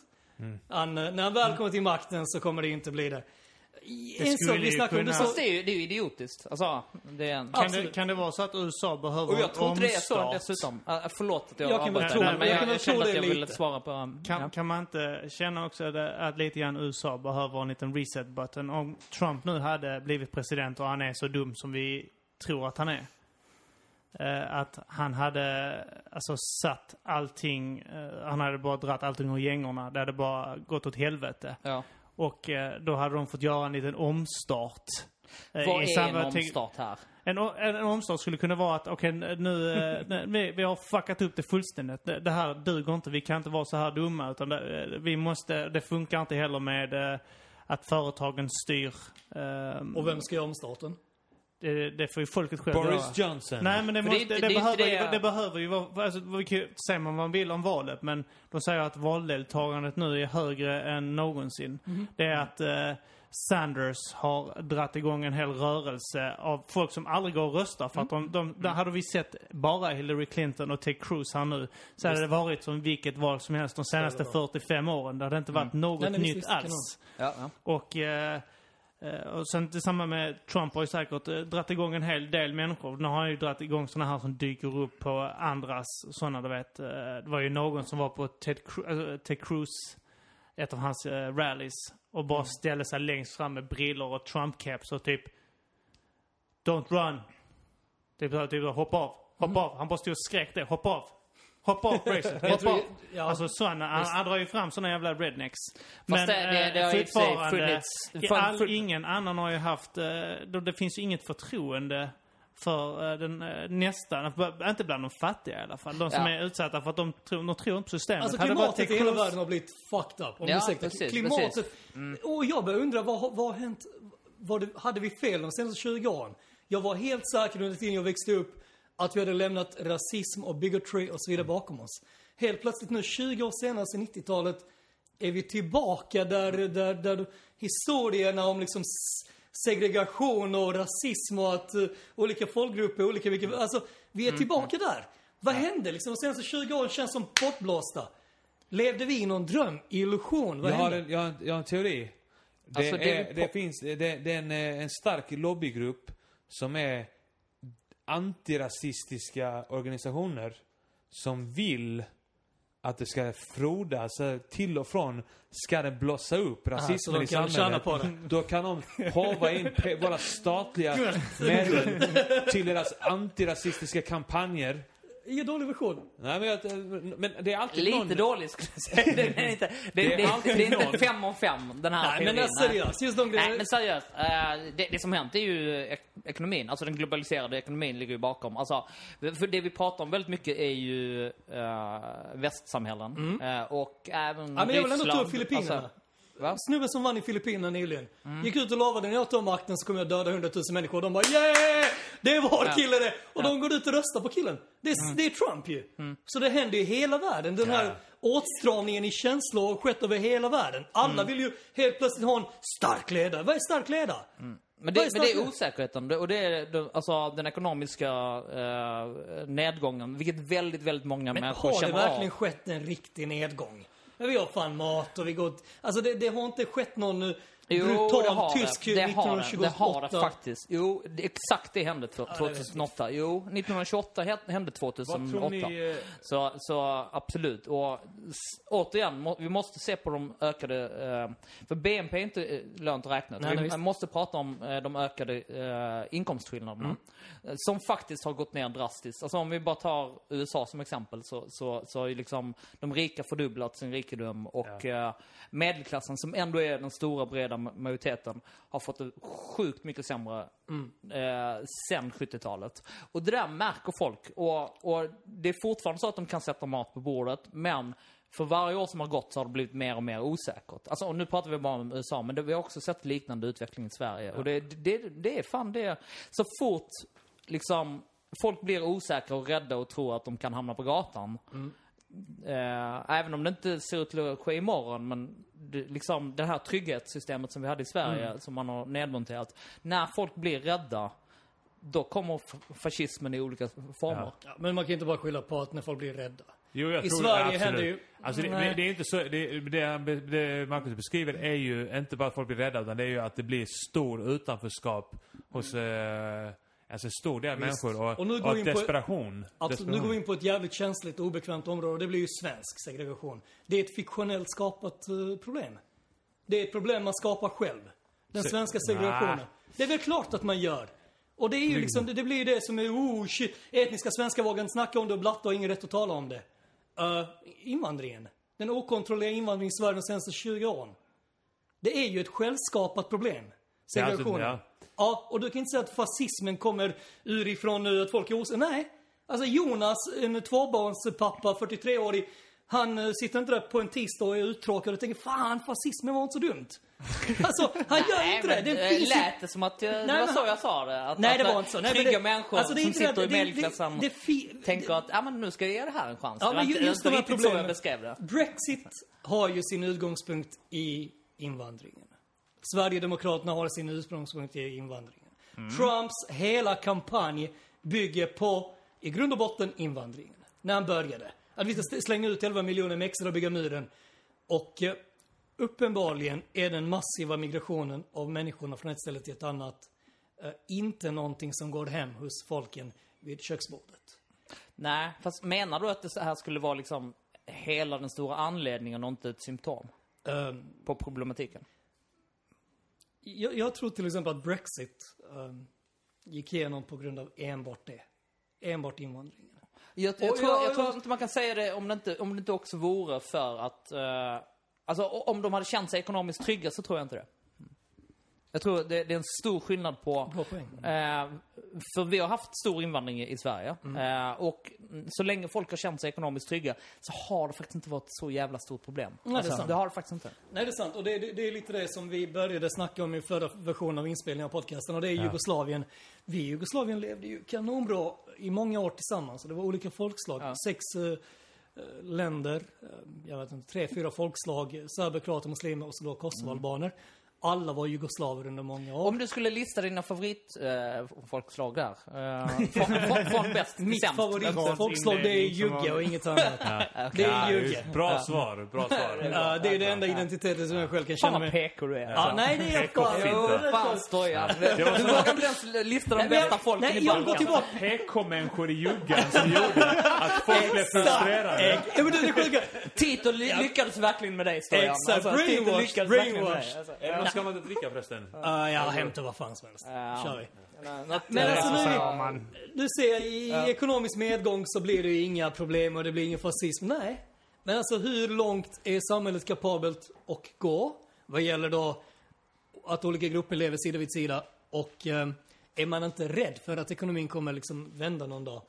Han, eh, när han väl kommer till makten så kommer det inte bli det. Det En sak skulle vi ju snackade om, kunna- det Fast så, det är ju, det är ju idiotiskt. Alltså, det är en... Kan det, kan det vara så att USA behöver Och jag tror inte det är så dessutom. Uh, förlåt att jag, Jag kan väl tro men Jag jag, jag kände tro att det jag ville svara på... Um, Kan, ja. kan man inte känna också det, att lite grann USA behöver en liten reset button? Om Trump nu hade blivit president och han är så dum som vi tror att han är. Eh, att han hade alltså satt allting, eh, han hade bara dratt allting ur gängorna. Det hade bara gått åt helvete. Ja. Och eh, då hade de fått göra en liten omstart. Eh, Vad i är en omstart här? en, en, en omstart skulle kunna vara att okej nu, eh, nej, vi, vi har fuckat upp det fullständigt. Det, det här duger inte. Vi kan inte vara så här dumma. Utan det, vi måste, det funkar inte heller med eh, att företagen styr. ehm, och vem ska göra omstarten? Det, det får ju folket själv göra. Boris Johnson. Nej men det, För det måste, inte- det, det behöver, ju, det- behöver ju vara, alltså, vi kan ju säga vad man vill om valet men de säger att valdeltagandet nu är högre än någonsin. Mhm. Det är att eh, Sanders har dratt igång en hel rörelse av folk som aldrig går och röstar för att Mm. de, de, där hade vi sett bara Hillary Clinton och Ted Cruz här nu så hade det varit som vilket val som helst de senaste det vara. 45 åren. Det hade inte varit något Nej, nej, nytt visst, alls. Ja, ja. Och, eh, och sen tillsammans med Trump har ju säkert eh, dratt igång en hel del människor. Nu har han ju dratt igång såna här som dyker upp på andras såna du vet. eh, det var ju någon som var på Ted, Cru- eh, Ted Cruz, ett av hans eh, rallies. Och bara ställde sig längst fram med brillor och Trump-caps och typ Don't run. Typ, typ hoppa av. Hoppa av. Han bara stod och skrek det. Hoppa av. Hoppa av racet. Jag Hoppa tror, av. ja, Alltså såna, han, han drar ju fram såna jävla rednecks. Det, det, det har funnits... för- all, för- ingen annan har ju haft, eh, det finns ju inget förtroende för eh, den eh, nästan, inte bland de fattiga i alla fall. De som Ja. är utsatta för att de tror, de tror inte på systemet. Alltså klimatet i hela världen har blivit fucked up. Om Ja, precis, klimatet. precis. Mm. Och jag börjar undra, vad, vad har hänt? Var det, hade vi fel de senaste 20 åren? Jag var helt säker under tiden jag växte upp att vi hade lämnat rasism och bigotry och så vidare bakom oss. Helt plötsligt nu, 20 år senare, sedan 90-talet, är vi tillbaka där, där, där historierna om liksom segregation och rasism och att uh, olika folkgrupper, olika, vilka, alltså vi Mm. är tillbaka där. Vad hände liksom? De senaste 20 åren känns som bortblåsta. Levde vi i någon dröm, illusion? Vad Jag har, hände? en, jag, har en, jag har en teori. Det, Alltså, det är det finns, det, det är en, eh, en stark lobbygrupp som är antirasistiska organisationer som vill att det ska frodas eh, till och från ska det blossa upp rasismen så de i samhället. Då kan de hova in våra statliga medel till deras antirasistiska kampanjer. Ingen dålig version. Nej men, jag, men det är alltid Lite någon... dålig skulle jag säga. Det är inte, det, Det är det, det, är inte fem om fem, den här Nej, men teorin. alltså, seriöst. Just de Nej, grejerna. men seriöst. eh, det, det som hänt är ju ek- ekonomin. Alltså den globaliserade ekonomin ligger ju bakom. Alltså, för det vi pratar om väldigt mycket är ju uh, västsamhällen. Eh, och även Mm. Ja, men jag vill ändå ta upp. Filippinerna. Alltså, va? Snubben som vann i Filippinerna nyligen. Mm. Gick ut och lovade när jag tar makten så kommer jag döda 100 000 människor. Och de bara yeah! Det är vår Ja. Mm. kille det! Och de går ut och röstar på killen. Det är, det är Trump ju. Så det händer i hela världen. Den här åtstramningen i känslor har skett över hela världen. Alla Mm. vill ju helt plötsligt ha en stark ledare. Vad är stark ledare? Men Vad det, är men det är osäkerheten. Och det är alltså, den ekonomiska eh, nedgången. Vilket väldigt, väldigt många Men människor har det känner verkligen av. skett en riktig nedgång? Men vi har fan mat och vi går... Alltså det, det har inte skett någon Jo, brutal det har tysk det. Det har det. 1928. Det har det faktiskt. Jo, det, exakt det hände två- det vet 2008. Jo, 1928 hä- hände Vad 2008. tror ni... eh, Så, så absolut. Och återigen, må, vi måste se på de ökade... Eh, för BNP är inte eh, lönt att räkna. Nej, nej, vi visst. måste prata om eh, de ökade eh, inkomstskillnaderna. Mm. Som faktiskt har gått ner drastiskt. Alltså om vi bara tar USA som exempel så, så, så har ju liksom de rika fördubblat sin rikedom och eh, medelklassen som ändå är den stora breda ma- majoriteten har fått det sjukt mycket sämre Mm. eh, sen 70-talet. Och det där märker folk. Och, och det är fortfarande så att de kan sätta mat på bordet, men för varje år som har gått så har det blivit mer och mer osäkert. Alltså, och nu pratar vi bara om USA, men det, vi har också sett liknande utveckling i Sverige. Och det, det, det är fan det. Så fort liksom folk blir osäkra och rädda och tror att de kan hamna på gatan. Eh, även om det inte ser ut att ske imorgon, men liksom det här trygghetssystemet som vi hade i Sverige, som man har nedmonterat. När folk blir rädda, då kommer fascismen i olika former. Ja, men man kan inte bara skylla på att när folk blir rädda. Jo, jag I tror Sverige absolut. händer ju- Alltså det, det är inte så, det, det, det Marcus beskriver är ju inte bara att folk blir rädda, utan det är ju att det blir stor utanförskap hos, eh, alltså en stor del Visst. människor och, Och nu och, går på- desperation. Absolut, nu desperation. går vi in på ett jävligt känsligt och obekvämt område och det blir ju svensk segregation. Det är ett fiktionellt skapat eh, problem. Det är ett problem man skapar själv. Den Se- svenska segregationen. Nah. Det är väl klart att man gör. Och det är ju liksom, det, det blir ju det som är, oh shit, etniska svenskar vågar inte snacka om det och blatta har ingen rätt att tala om det. Uh, invandringen. Den okontrollerade invandringen i Sverige de senaste 20 åren. Det är ju ett självskapat problem. Det Segregationen. ja. Ja, och du kan inte säga att fascismen kommer ur ifrån nu att folk är os... Nej. Alltså Jonas, en tvåbarnspappa, 43-årig, han eh, sitter inte där på en tisdag och är uttråkad och tänker fan, fascismen var inte så dumt. Alltså, han gör Nej, inte det. Det det finns ju... lät det som att jag, det Nej, var men så jag sa det. Att, Nej, att det var inte så. Nej, trygga det- människor alltså, det som det- sitter i det- det- medelklassen det- det tänker det- att, ja men nu ska jag ge det här en chans. Ja, det var men inte, ju- det just var det. Brexit har ju sin utgångspunkt i invandringen. Sverigedemokraterna har sin ursprungspunkt i invandringen. Trumps hela kampanj bygger på, i grund och botten, invandringen. När han började. Att vi ska slänga ut 11 miljoner mexare och bygga muren. Och eh, uppenbarligen är den massiva migrationen av människorna från ett ställe till ett annat eh, inte någonting som går hem hos folken vid köksbordet. Nej, fast menar du att det här skulle vara liksom hela den stora anledningen och inte ett symptom Ehm, på problematiken? Jag, jag tror till exempel att Brexit um, gick igenom på grund av enbart det. Enbart invandringen. Jag, jag, Och tror, jag- jag tror inte man kan säga det om det inte, om det inte också vore för att... eh, alltså om de hade känt sig ekonomiskt trygga så tror jag inte det. Jag tror det, det är en stor skillnad på... Bra poäng. Eh, för vi har haft stor invandring i i Sverige. Mm. Eh, och mm, så länge folk har känt sig ekonomiskt trygga så har det faktiskt inte varit så jävla stort problem. Nej, det är Alltså, sant. det har det faktiskt inte. Nej, det är sant. Och det, det, det är lite det som vi började snacka om i förra versionen av inspelningen av podcasten. Och det är Jugoslavien. Vi i Jugoslavien levde ju kanonbra i många år tillsammans. Det var olika folkslag. Ja. Sex eh, eh, länder. eh, jag vet inte, tre, fyra folkslag. Serber, kroater, muslimer och så då kosovoalbaner. Alla var jugoslaver under många år. Om du skulle lista dina favoritfolkslag där. Eh, från, från, bäst till Mitt sämst. favoritfolkslag det är jugge och inget annat. Det är Ja, jugge. Bra svar, bra svar. Ja, det är det enda identiteten som jag själv kan Fan känna vad mig... PK du är. Ja, nej, det är jag fan. Fan. Du vågar inte ens lista de Nej, bästa jag- folken nej, i jag går Balkan. tillbaka. PK-människor i juggan som gjorde att folk blev frustrerad. Ex- Ja, men det är det sjuka. Tito ly- lyckades verkligen med dig, Stojan. Exakt, Tito brainwashed, lyckades verkligen med dig. brainwashed. Ska man inte dricka förresten? Uh, jag hämtar vad fan som helst. Ja. Kör vi. Men alltså Så nu, du ser i ekonomisk medgång så blir det ju inga problem och det blir ingen fascism. Nej. Men alltså hur långt är samhället kapabelt att gå? Vad gäller då att olika grupper lever sida vid sida och eh, är man inte rädd för att ekonomin kommer liksom vända någon dag?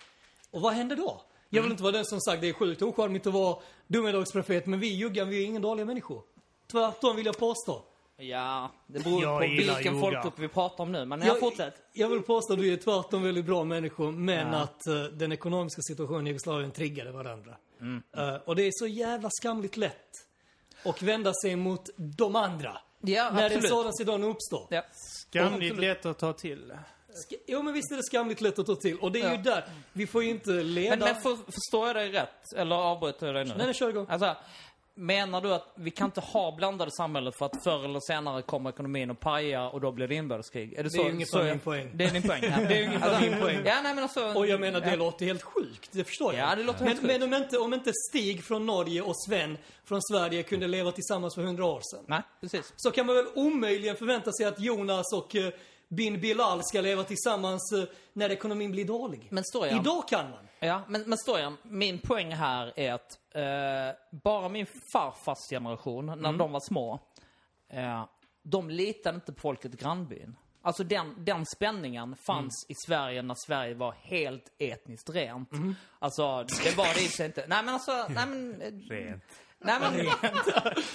Och vad händer då? Jag vill inte vara den som sagt det är sjukt ocharmigt att vara domedagsprofet men vi juggar, vi är ingen dåliga människor. Tvärtom vill jag påstå. Ja, det beror Jag på vilken yoga. folkgrupp vi pratar om nu. Men jag fortsätt. Jag vill påstå att vi är tvärtom väldigt bra människor, men Ja. att eh, den ekonomiska situationen i Jugoslavien triggade varandra. Mm. Eh, och det är så jävla skamligt lätt att vända sig mot de andra. Ja, när en absolut. sådan situation uppstår. Ja. Skamligt lätt att ta till. Sk- Jo men visst är det skamligt lätt att ta till. Och det är ju Ja. där, vi får ju inte leda... Men, men för, förstår jag dig rätt? Eller avbryter jag dig nu? Nej, nej, kör igång. Alltså, menar du att vi kan inte ha blandade samhället för att förr eller senare kommer ekonomin att paja och då blir det inbördeskrig? Är det, Det är ungefär så min jag- poäng. Det är din poäng? Ja. Det är ungefär min poäng. Ja, nej men alltså... Och jag menar, det ja. låter helt sjukt. Det förstår jag. Ja, det låter men, helt sjukt. men om inte, om inte Stig från Norge och Sven från Sverige kunde leva tillsammans för hundra år sedan. Nej, precis. så kan man väl omöjligen förvänta sig att Jonas och eh, bin Bilal ska leva tillsammans eh, när ekonomin blir dålig. Men Stojan- Idag kan man. Ja, men, men Stojan, min poäng här är att eh, bara min farfars generation, när Mm. de var små, eh, de litade inte på folket i grannbyn. Alltså den, den spänningen fanns Mm. i Sverige när Sverige var helt etniskt rent. Mm-hmm. Alltså, det var det inte. Nej men alltså, nej men... eh, Rent. Nej men...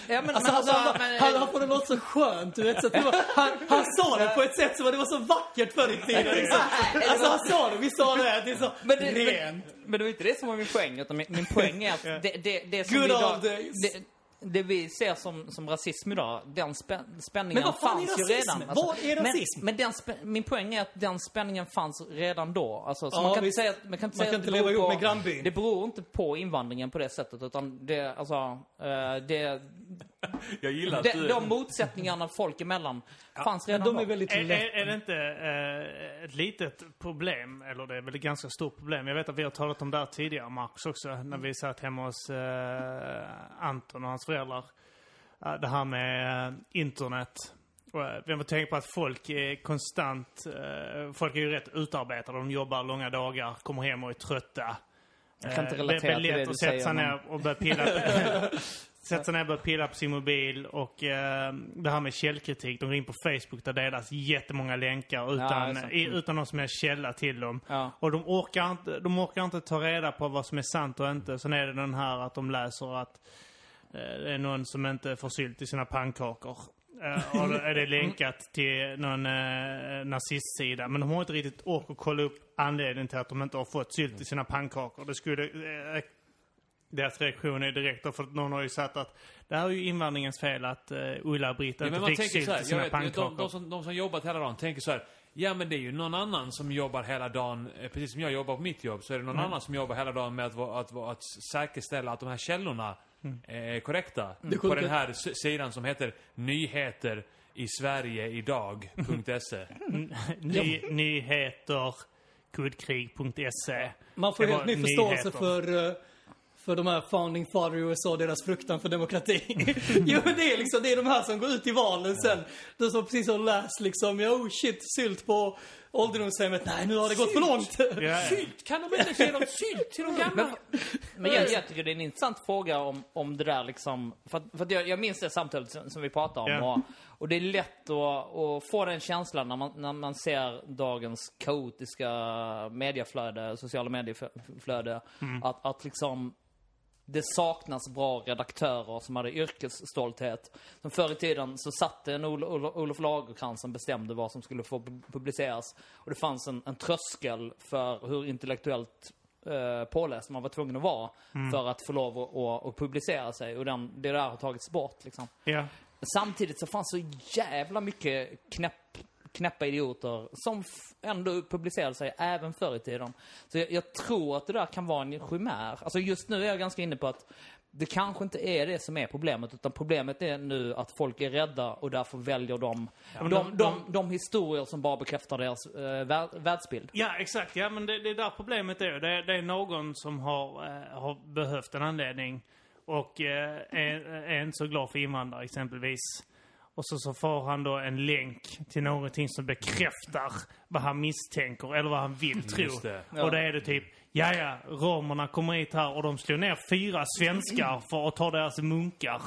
ja men, Alltså, men han, alltså, men, han, han får det låta så skönt, du vet. Så var, han, han sa det på ett sätt som det var så vackert förr i tiden. Liksom. Alltså han sa det, vi sa det, det är så Men det, rent. men, men det var inte det som var min poäng, utan min, min poäng är att det, det, det som Good vi old idag, days. det, det vi ser som, som rasism idag, den spän, spänningen Men vad fan är fanns ju rasism? redan. Alltså, Vad är rasism? Men, men den spä, min poäng är att den spänningen fanns redan då. Alltså, så Ja, man kan visst. inte säga att, man kan inte, Man kan inte det leva beror ihop med grannbyn. Det beror inte på invandringen på det sättet, utan det, alltså, eh, det, Jag gillar att de, du... de motsättningarna folk emellan fanns redan De är då. väldigt Är, lätt. är, är det inte eh, ett litet problem, eller det är väl ett ganska stort problem. Jag vet att vi har talat om det här tidigare, Marcus också, när vi satt hemma hos eh, Anton och hans föräldrar. Eh, det här med eh, internet. Eh, Vi har tänkt på att folk är konstant, eh, folk är ju rätt utarbetade. De jobbar långa dagar, kommer hem och är trötta. Jag kan inte relatera det är till det lätt du att sätta säger, sig ner och börja pilla Sätta sig ner och börja pilla på sin mobil och eh, det här med källkritik. De går in på Facebook där delas jättemånga länkar är utan, sant. i, utan någon som helst källa till dem. Ja. Och de orkar, inte, de orkar inte ta reda på vad som är sant och inte. Sen är det den här att de läser att eh, det är någon som inte får sylt i sina pannkakor. Eh, och då är det länkat till någon eh, nazistsida. Men de har inte riktigt ork att kolla upp anledningen till att de inte har fått sylt i sina pannkakor. Det skulle... Eh, deras reaktion är direkt, för att någon har ju sagt att det här är ju invandringens fel att uh, Ulla-Britt Ja, inte men man fick tänker sylt jag sina pannkakor. de, de, som, de som jobbat hela dagen tänker så här. Ja men det är ju någon annan som jobbar hela dagen, eh, precis som jag jobbar på mitt jobb, så är det någon Mm. annan som jobbar hela dagen med att, att, vara- att säkerställa att de här källorna Mm. är korrekta. Det På den här sidan som heter nyheter i Sverige idag.se. Ny, nyheter, kuddkrig.se. Man får helt ny förståelse nyheter. för, eh, för de här founding father i USA och deras fruktan för demokrati. jo men det är liksom, det är de här som går ut i valen sen. De som precis har läst liksom, ja, oh shit, sylt på ålderdomshemmet. Nej, nu har det gått för långt. Ja, Sylt! Kan de inte ge dem sylt till de gamla? Men jag, jag tycker det är en intressant fråga om, om det där liksom, för att, för att jag, jag minns det samtalet som, som vi pratade om. Ja. Och, och det är lätt att, att få den känslan när man, när man ser dagens kaotiska mediaflöde, sociala medieflöde, att, att liksom det saknas bra redaktörer som hade yrkesstolthet. Som förr i tiden så satt det en Ol- Ol- Olof Lagercrantz som bestämde vad som skulle få pu- publiceras. Och det fanns en, en tröskel för hur intellektuellt eh, påläst man var tvungen att vara för att få lov att, att, att publicera sig. Och den, det där har tagits bort liksom. ja. Samtidigt så fanns så jävla mycket knäpp, knäppa idioter som ändå publicerade sig även förr i tiden. Så jag, jag tror att det där kan vara en chimär. Alltså just nu är jag ganska inne på att det kanske inte är det som är problemet, utan problemet är nu att folk är rädda och därför väljer de, men de, de- de, de, historier som bara bekräftar deras vär, världsbild. Ja, exakt. Ja, men det, det är där problemet är. Det, det är någon som har, eh, har behövt en anledning och eh, är, är inte så glad för invandrare exempelvis. Och så, så får han då en länk till någonting som bekräftar vad han misstänker eller vad han vill tro. Just det. Ja. Och då är det typ, ja ja, romerna kommer hit här och de slår ner fyra svenskar för att ta deras munkar.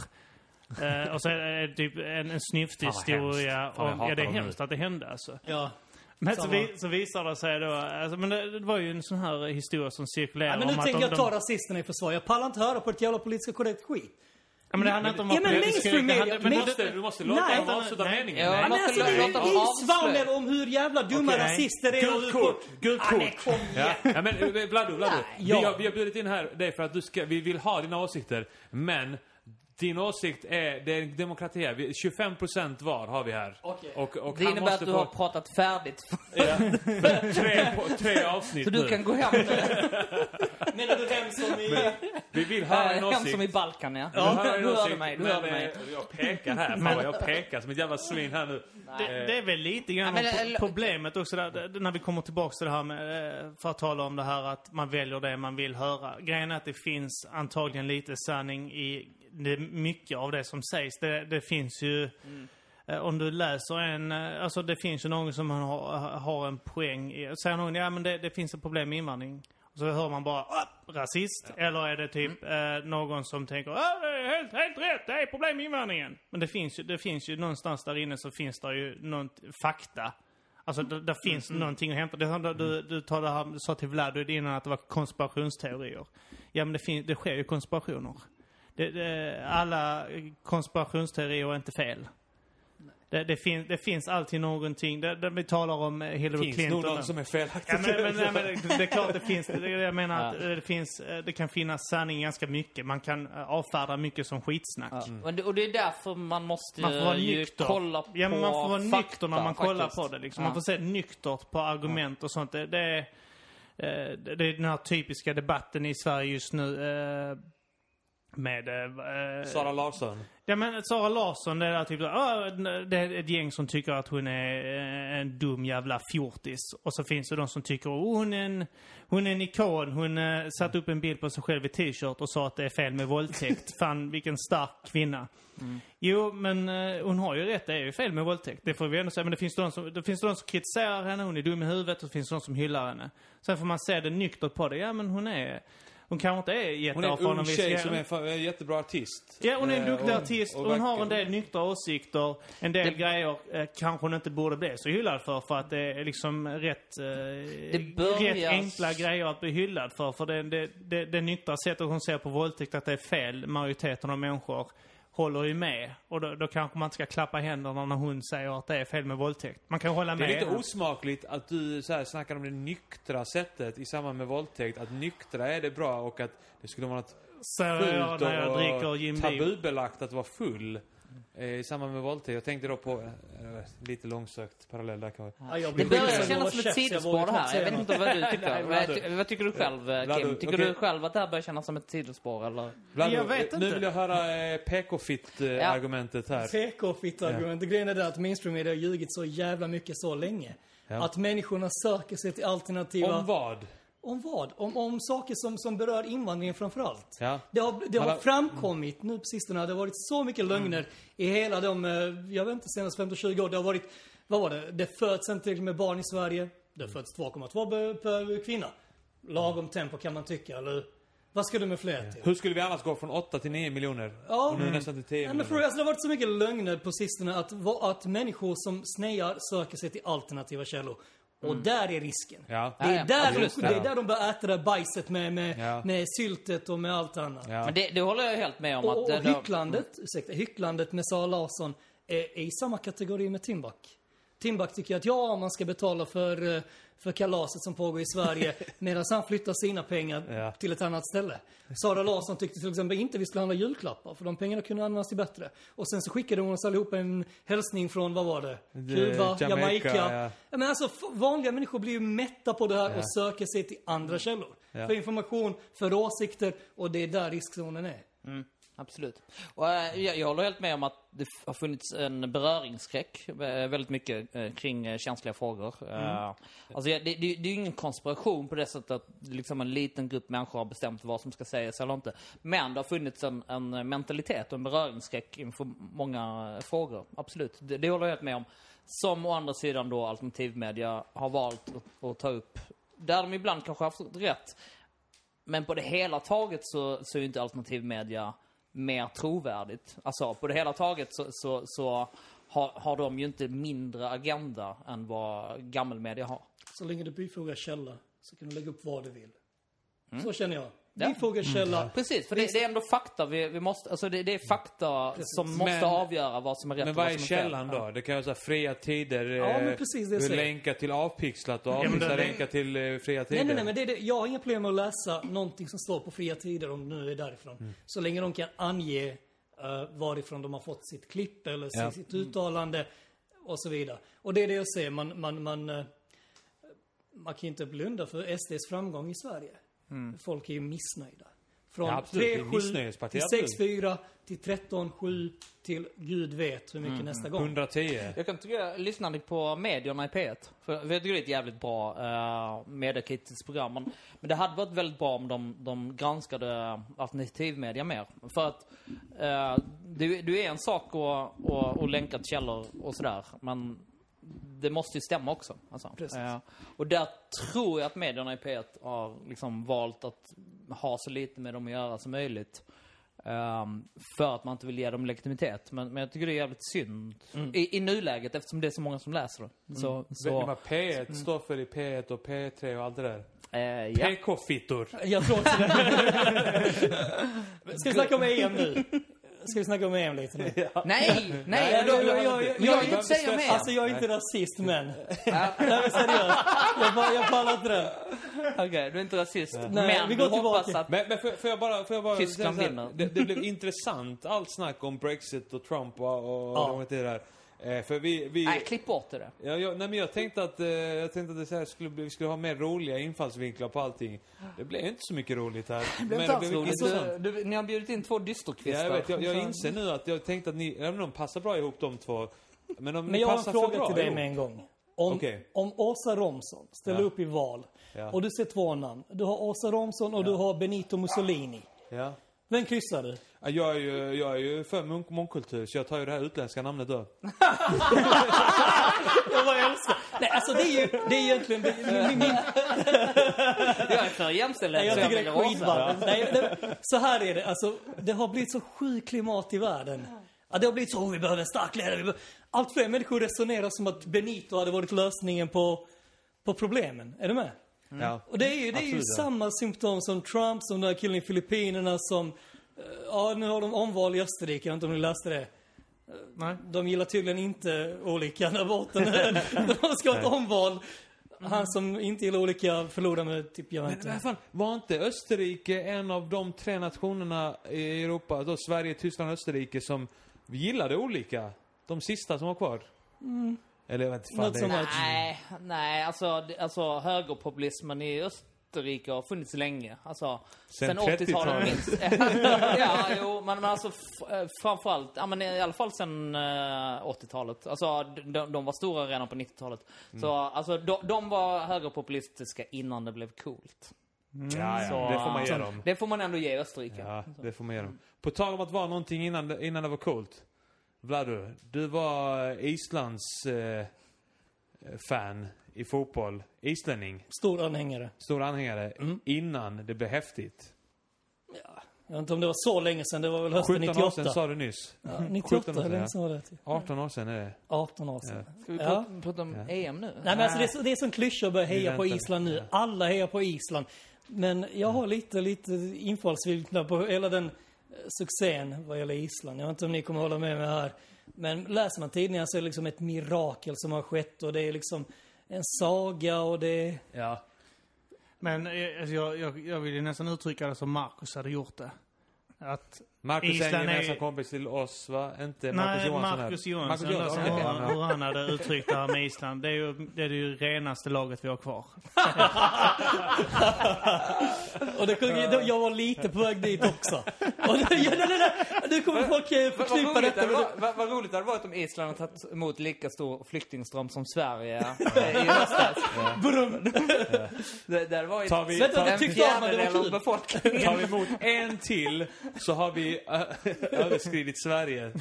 Eh, och så är det typ en, en snyfthistoria hemskt. Fan, om, ja det är hemskt att det hände alltså. Ja. Men så, vi, så visar det sig då, alltså, men det, det var ju en sån här historia som cirkulerade Ja, men nu tänker de, jag ta rasisterna i försvar. Jag pallar inte höra på ett jävla politiskt korrekt skit. Ja, men det handlar inte om Ja, vad men mainstream det media- men det- måste, du måste låta Nej. dem avsluta meningen. Ja, Ja, men alltså, låta det är avslöja? svamel om hur jävla dumma Okej. rasister är. Gult kort! Gult Ah, kort! kom Ja, igen. ja men eh, Vlado, Vlado. Vi, ja. har, vi har bjudit in här dig för att du ska, vi vill ha dina åsikter. Men din åsikt är, det är en demokrati här. Vi- 25% var har vi här. Okej. Och, och Det han innebär att måste du har pratat färdigt. ja, för tre, på, tre avsnitt Så du nu. kan gå hem nu. Menar du hem som i... Vi vill ha en Hem åsikt. som i Balkan, ja. Vi vill ha en du hörde åsikt, mig, du men, hörde eh, mig. Jag pekar här. Fan vad jag pekar som ett jävla svin här nu. Det, det är väl lite grann Ja, men, pro- eller- problemet också där, det- när vi kommer tillbaka till det här med, eh, för att tala om det här att man väljer det man vill höra. Grejen är att det finns antagligen lite sanning i det, mycket av det som sägs. Det, det finns ju, eh, om du läser en, eh, alltså det finns ju någon som har, har en poäng i, säger någon, ja men det, det finns ett problem med invandring. Och så hör man bara "Ah, rasist. Eller är det typ Mm. eh, någon som tänker ah, det är helt, helt rätt, det är problem med invandringen. Men det finns ju, det finns ju någonstans där inne så finns det ju någon fakta. Alltså det, det finns Mm. någonting att hämta. Det, du, du, tar det här, sa till Vlad innan att det var konspirationsteorier. Ja men det, fin, det sker ju konspirationer. Det, det, alla konspirationsteorier är inte fel. Det, det, fin, det finns alltid någonting. Det, det, vi talar om eh, Hillary Finns Clinton. nog någon som är felaktig. Ja, men, men, nej, men det, det är klart det finns. Det, jag menar att Ja. det finns, eh, det kan finnas sanning ganska mycket. Man kan eh, avfärda mycket som skitsnack. Ja. Men det, och det är därför man måste Man får vara ju nykter. kolla på Ja, men man får vara fakta, nykter när man kollar faktiskt. på det. Liksom. Ja. Man får se nyktert på argument och sånt. Det, det, är, det det är den här typiska debatten i Sverige just nu. Eh, Med... eh, Sara Larsson. Ja men Sara Larsson, det är typ ah, det är ett gäng som tycker att hon är eh, en dum jävla fjortis. Och så finns det de som tycker, oh, hon är en, hon är en ikon. Hon eh, satte upp en bild på sig själv i t-shirt och sa att det är fel med våldtäkt. Fan vilken stark kvinna. Jo, men eh, hon har ju rätt. Det är ju fel med våldtäkt. Det får vi ändå säga. Men det finns de som, det finns de som kritiserar henne. Hon är dum i huvudet. Och det finns de som hyllar henne. Sen får man se det nyktert på det. Ja, men hon är... Hon kanske inte är Hon är en jätteerfaren. ung om vi tjej ska- som är en jättebra artist. Ja, hon är en Eh, duktig och- artist. och hon har en del nyktra åsikter. En del Det- grejer eh, kanske hon inte borde bli så hyllad för. För att det är liksom rätt, eh, rätt enkla grejer att bli hyllad för. För det, det, det, det nyktra sättet hon ser på våldtäkt, att det är fel. Majoriteten av människor håller ju med. Och då, då kanske man inte ska klappa händerna när hon säger att det är fel med våldtäkt. Man kan hålla Det med. är lite osmakligt att du så här, snackar om det nyktra sättet i samband med våldtäkt. Att nyktra är det bra och att det skulle vara något Så jag fult när jag och, dricker Jim tabubelagt att vara full. Eh, I samband med våldtäkt. Jag tänkte då på, eh, lite långsökt parallell där kanske. Ja, jag Det börjar kännas att som ett sidospår här. Jag vet inte vad du tycker. Nej, vad, vad tycker du själv, Vlado, Kim? Tycker okej. du själv att det här börjar kännas som ett sidospår, eller? Vlado, Jag vet Nu inte. vill jag höra eh, PK-fitt-argumentet här. PK-fitt-argument. Grejen är det att mainstream media har ljugit så jävla mycket så länge. Ja. Att människorna söker sig till alternativa... Om vad? Om vad? Om, om saker som, som berör invandringen framförallt. Ja. Det har, det har framkommit nu på sistone, det har varit så mycket lögner i hela de, eh, jag vet inte, senaste 15-20 år. Det har varit, vad var det? Det föds inte tillräckligt med barn i Sverige. Det föds 2,2 per, per kvinna. Lagom tempo kan man tycka, eller vad ska du med fler till? Hur skulle vi annars gå från 8 till 9 miljoner? Ja. Och nu nästan till 10 Ja, men miljoner. alltså, det har varit så mycket lögner på sistone att, att människor som snear söker sig till alternativa källor. Och där är risken. Ja. Det är, Ja, ja, där de, det är där de börjar äta det bajset med, med, Ja. med syltet och med allt annat. Ja. Men det, det håller jag helt med om. Och, att och det, det, hycklandet, ursäkta, hycklandet med Sara Larsson är, är i samma kategori med Timbuk. Timbuk tycker att ja, man ska betala för, eh, för kalaset som pågår i Sverige medan han flyttar sina pengar Ja. till ett annat ställe. Sara Larsson tyckte till exempel inte vi skulle handla julklappar för de pengarna kunde användas till bättre. Och sen så skickade hon oss allihopa en hälsning från, vad var det? Kuba, Jamaica, Jamaica. ja. Ja, men alltså vanliga människor blir ju mätta på det här och söker sig till andra källor. Ja. För information, för åsikter och det är där riskzonen är. Absolut. Och, eh, jag, jag håller helt med om att det har funnits en beröringsskräck eh, väldigt mycket eh, kring känsliga frågor. Eh, alltså, det, det, det är ju ingen konspiration på det sättet att liksom en liten grupp människor har bestämt vad som ska sägas eller inte. Men det har funnits en, en mentalitet och en beröringsskräck inför många frågor. Absolut. Det, det håller jag helt med om. Som å andra sidan då alternativmedia har valt att, att ta upp. Där de ibland kanske har haft rätt. Men på det hela taget så, så är ju inte alternativmedia mer trovärdigt. Alltså på det hela taget så, så, så har, har de ju inte mindre agenda än vad gammelmedia har. Så länge du bifogar källa så kan du lägga upp vad du vill. Så känner jag. Mm. Ja. Bifoga källa. Precis, för det, det är ändå fakta vi, vi måste, alltså det, det är fakta som måste Men- avgöra vad som är rätt Men och vad vad är som är fel. källan då? Det kan vara så här fria tider. Ja, men eh, precis det länkar till avpixlat och men avpixlat det- länkar till eh, fria tider. Nej, nej, nej, men det är det. jag har inga problem med att läsa någonting som står på fria tider om det nu är därifrån. Mm. Så länge de kan ange uh, varifrån de har fått sitt klipp eller Ja. sitt uttalande och så vidare. Och det är det jag säger, man, man, man, eh, man kan ju inte blunda för SDs framgång i Sverige. Folk är ju missnöjda. Från Ja, absolut. Det är 3-7 missnöjesparti, till absolut. 6-4 till 13-7 till Gud vet hur mycket Mm. nästa gång. 110. Jag kan tycka, lyssnar ni på medierna i P1? För jag tycker det är ett jävligt bra uh, mediekritiskt program. Men, men det hade varit väldigt bra om de, de granskade alternativmedia mer. För att uh, det, det är en sak att, att, att länka till källor och sådär. Men det måste ju stämma också. Alltså. Precis. Eh, och där tror jag att medierna i P1 har liksom valt att ha så lite med dem att göra som möjligt. Ehm, för att man inte vill ge dem legitimitet. Men, men jag tycker det är jävligt synd. I, I nuläget eftersom det är så många som läser det. Så, Vet ni så vad P1 står för i P1 och P3 och allt det där? eh, ja. PK-fittor. Jag tror också det. Ska vi snacka om EM nu? Ska vi snacka om EM lite nu? Nej, nej, nej, jag- jag, jag, jag- jag, vill inte säga mer. Alltså jag är inte rasist men. Nej men seriöst. Jag, jag pallar inte det. Okej, du är inte rasist. Nej, men vi går du hoppas tillbaka. att... Men, men får, får jag bara... Får jag bara Tyskland vinner. Det, det blev intressant allt snack om Brexit och Trump och, och Ja. det där. Eh, för vi... vi Nej, klipp bort det där. Ja, jag, nej men jag tänkte att, eh, jag tänkte att det så här skulle vi skulle ha mer roliga infallsvinklar på allting. Det blev inte så mycket roligt här. Det blev inte alls roligt. intressant. Du, du, ni har bjudit in två Ja, dysterkvistar. jag vet, jag, jag inser nu att jag tänkte att ni, även om de passar bra ihop de två. Men de Men jag har en fråga bra till dig ihop. med en gång. Om, Okej. om Åsa Romson ställer Ja. upp i val Ja. och du ser två namn. Du har Åsa Romson och du har Benito Mussolini. Ja. Vem kryssar du? Ja, Jag är ju, jag är ju för munk, mångkultur, så jag tar ju det här utländska namnet då. Jag bara älskar. Nej alltså det är ju, det är egentligen, det, min, min, Jag är för jämställdhet, Nej, jag så jag tycker det är. Nej, det, så här är det, alltså det har blivit så sjukt klimat i världen. Ja, det har blivit så, oh, vi behöver en stark ledare. Allt fler människor resonerar som att Benito hade varit lösningen på, på problemen. Är du med? Ja. Och det är ju, det är ju Absolut, samma symptom som Trump, som den här killen i Filippinerna som... Ja, nu har de omval i Österrike, jag vet inte om ni läste det. Nej. De gillar tydligen inte olika där borta nu. De ska ha ett omval. Han som inte gillar olika förlorar med typ, jag vet Men inte. vad fan, var inte Österrike en av de tre nationerna i Europa, då Sverige, Tyskland och Österrike, som gillade olika? De sista som var kvar? Eller jag vet inte fan Not det so much. Nej, nej, alltså, alltså högerpopulismen i Österrike har funnits länge. Alltså, Sen sen 80-talet 30-talet. minst. ja, jo, men, men alltså eh, framförallt, ja men i alla fall sen eh, 80-talet. Alltså, de, de var stora redan på 90-talet. Så, alltså, de, de var högerpopulistiska innan det blev coolt. Ja, ja, Så, det får man ge så dem. Det får man ändå ge Österrike. Ja, det får man ge dem. På tal om att vara någonting innan, det- innan det var coolt. Vlado, du var eh, Islands eh, fan i fotboll. Islänning. Stor anhängare. Stor anhängare. Innan det blev häftigt. Jag vet inte om det var så länge sedan, det var väl hösten 17 år 98. sedan sa du nyss. Ja, 98, 17 år hur sedan, länge ja. sedan var det? Typ? 18 år sedan är det. 18 år sedan. Ska vi Ja. prata, prata om Ja. EM nu? Nej men alltså det är, så, det är som klyscha att börja heja Vi på väntar. Island nu. Ja. Alla hejar på Island. Men jag har lite, lite infallsvinklar på hela den succén vad gäller Island. Jag vet inte om ni kommer hålla med mig här. Men läser man tidningar så är det liksom ett mirakel som har skett och det är liksom en saga och det. Ja. Men eh, alltså, jag, jag, jag vill ju nästan uttrycka det som Marcus hade gjort det. Att Marcus är en Island är- gemensam kompis till oss, va? Inte Marcus Nej, Johansson Marcus här. Johansson. Marcus Johansson, han, ja. hur han hade uttryckt det här med Island. Det är ju det, är det ju renaste laget vi har kvar. Och det, sjuka- jag var lite på väg dit också. Och det, ja, nej, nej, nej, nu kommer folk förknippa roligt, detta det med... var, vad, vad roligt det hade varit om Island hade tagit emot lika stor flyktingström som Sverige i höstas. Brum. Det, det hade varit Tar vi- Vänta, det en fjärdedel av befolkningen. Tar vi emot en till så har vi överskridit Sverige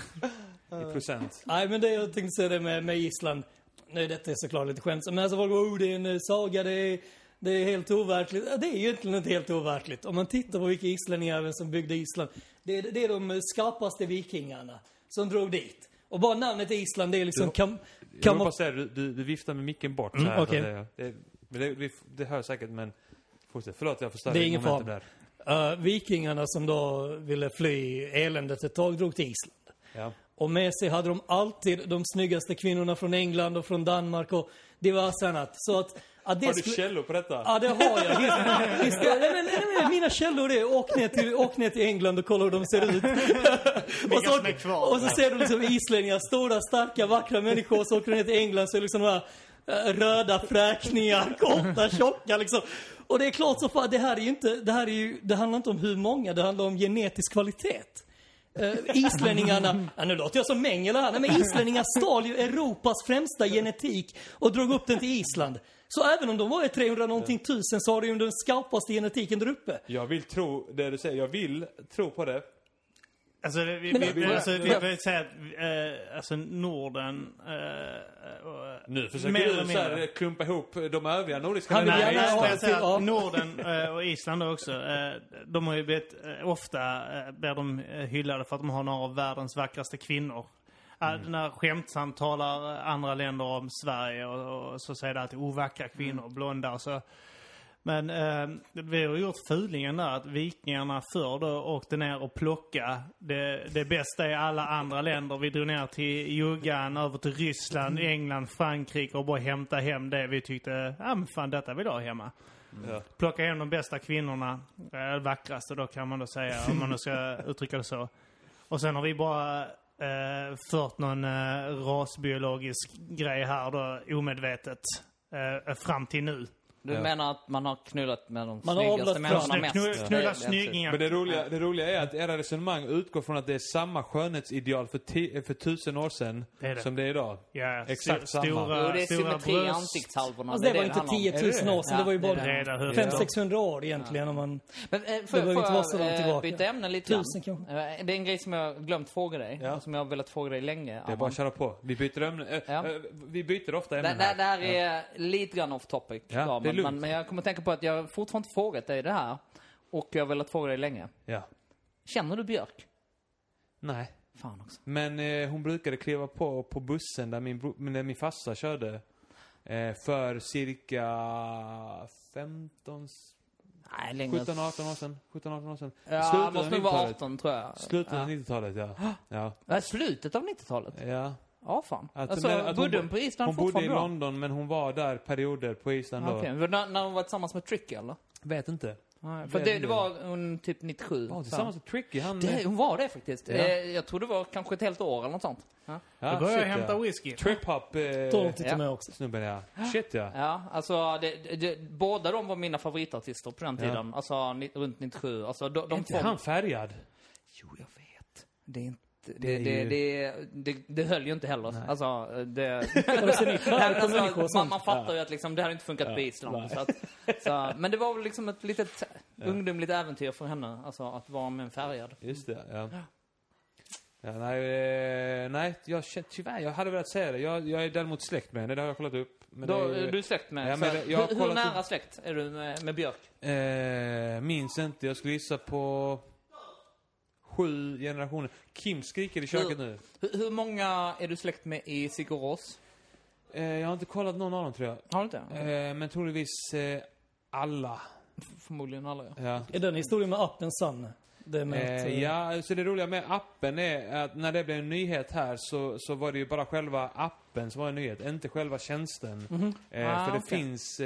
i procent. Nej, men det jag tänkte säga det med, med Island. Nej, detta är såklart lite skämtsamt. Men alltså folk bara, oh, det är en eh, saga, det är, det är helt overkligt. Ja, det är ju egentligen inte helt overkligt. Om man tittar på vilka islänningar som byggde Island. Det är, det är de skarpaste vikingarna som drog dit. Och bara namnet Island, det är liksom... Kam, Jag vill kam, bara säga, du, du, du viftar med micken bort Mm, så det, det, det, det hör säkert, men fortsätt. Förlåt, jag förstörde Det är ingen fara. Eh, vikingarna som då ville fly eländet ett tag drog till Island. Ja. Och med sig hade de alltid de snyggaste kvinnorna från England och från Danmark och diverse annat. Så att... att det Har du skulle- källor på detta? Ja, det har jag. Visst, visst, nej, men, nej, men, mina källor är åk ner, till, åk ner till England och kolla hur de ser ut. och, kvar. och så ser du liksom islänningar, stora, starka, vackra människor. Och så åker du ner till England så är det liksom de här eh, röda fräkningar, korta, tjocka liksom. Och det är klart så fan, det här är ju inte, det här är ju, det handlar inte om hur många, det handlar om genetisk kvalitet. Uh, islänningarna, ja, nu låter jag som Mengele här, nej, men islänningar stal ju Europas främsta genetik och drog upp den till Island. Så även om de var i 300 någonting tusen så har de ju den skarpaste genetiken där uppe. Jag vill tro det du säger. Jag vill tro på det. Alltså, det- vi, Men- vi, vi, alltså, vi vill säga att eh, alltså, Norden... Eh, och, Nu försöker mer eller du så här, klumpa ihop de övriga nordiska länderna. gärna Nej, jag säga att Norden eh, och Island också, eh, de har ju blivit, eh, ofta eh, blir de eh, hyllade för att de har några av världens vackraste kvinnor. Mm. När skämtsamt talar andra länder om Sverige och, och så säger det alltid ovackra kvinnor, blonda och så. Men eh, vi har gjort fulingen där att vikingarna förr då åkte ner och plocka det, det bästa i alla andra länder. Vi drog ner till Juggan, över till Ryssland, England, Frankrike och bara hämta hem det vi tyckte, ja men fan detta vill jag ha hemma. Ja. Plocka hem de bästa kvinnorna, eh, vackraste då kan man då säga, om man nu ska uttrycka det så. Och sen har vi bara eh, fört någon eh, rasbiologisk grej här då, omedvetet, eh, fram till nu. Du Ja. menar att man har knullat med de Man har snyggaste människorna mest? Knulla, Det- knulla det snyggingar. Men det roliga, det roliga är att era resonemang utgår från att det är samma skönhetsideal för, ti, för tusen år sedan Det det. som det är idag. Ja, Exakt samma. Stora, Jo, det är symmetri i ansiktshalvorna. Alltså det var är inte handlar om. 10 000 Är det det? år sedan, det var ju bara det är Breda huvud. 500-600 år egentligen om man... Men eh, får, Det behöver inte vara så eh, tillbaka. byta ämne lite Tusen kanske. Eh, Det är en grej som jag glömt fråga dig. Ja. Som jag har velat fråga dig länge. Det är bara att köra på. Vi byter ämne. äh, vi byter ofta Det, ämnen det, här. det här är lite grann off topic. Ja, det men, men, jag kommer tänka på att jag fortfarande inte frågat dig det här. Och jag har velat fråga dig länge. Ja. Känner du Björk? Nej. Fan också. Men eh, hon brukade kliva på på bussen där min, bro, min farsa körde. Eh, för cirka 15, Nej, längre. 17, 18 år sedan. 17, 18 år sedan. Ja, måste nog vara 90-talet. 18 tror jag. Slutet av ja. 90-talet, ja. Ja. Ja, slutet av 90-talet? ja. Ja, fan. Att- alltså, men att hon bodde bo- hon på Island Hon bodde i då? London, men hon var där perioder på Island då. Okej, okay. när, när hon var tillsammans med Tricky eller? Vet inte. Nej, för det, det var hon typ 97. Var hon så. tillsammans med Tricky? Han... Det, hon var det faktiskt. Ja. Eh, jag tror det var kanske ett helt år eller något sånt. Ja, ja, Då börjar jag shit, hämta ja. whisky. Trip-hop eh, till Ja. också. snubben, ja. Shit, ja. ja alltså det, det, båda de var mina favoritartister på den Ja. tiden. Alltså ni, runt 97. Alltså de, Är de inte två... han färgad? Jo, jag vet. Det är inte... Det, Det det, det, det, höll ju inte heller. Nej. Alltså, det... Så människor och man, man fattar ju att liksom, det hade inte funkat Ja. på Island. Så att, så, men det var väl liksom ett litet ungdomligt äventyr för henne. Alltså att vara med en färgad. Just det, ja. Ja, nej, eh, nej, jag känner tyvärr, jag hade velat säga det. Jag, jag är däremot släkt med henne, det har jag kollat upp. Men Då, är, du är släkt med? Ja, så, men jag har hur, hur nära släkt är du med, med Björk? eh, minns inte, jag skulle gissa på sju generationer. Kim skriker i köket nu. Hur, hur många är du släkt med i Sikorås? Eh, jag har inte kollat någon av dem tror jag. Har du inte? Eh, men troligtvis eh, alla. Förmodligen alla, ja. Ja. Är den historien med appen sann? Det med Eh, eh, ja, så det roliga med appen är att när det blev en nyhet här så, så var det ju bara själva appen som var en nyhet, inte själva tjänsten. mhm. Eh, Ah, för det okej. finns...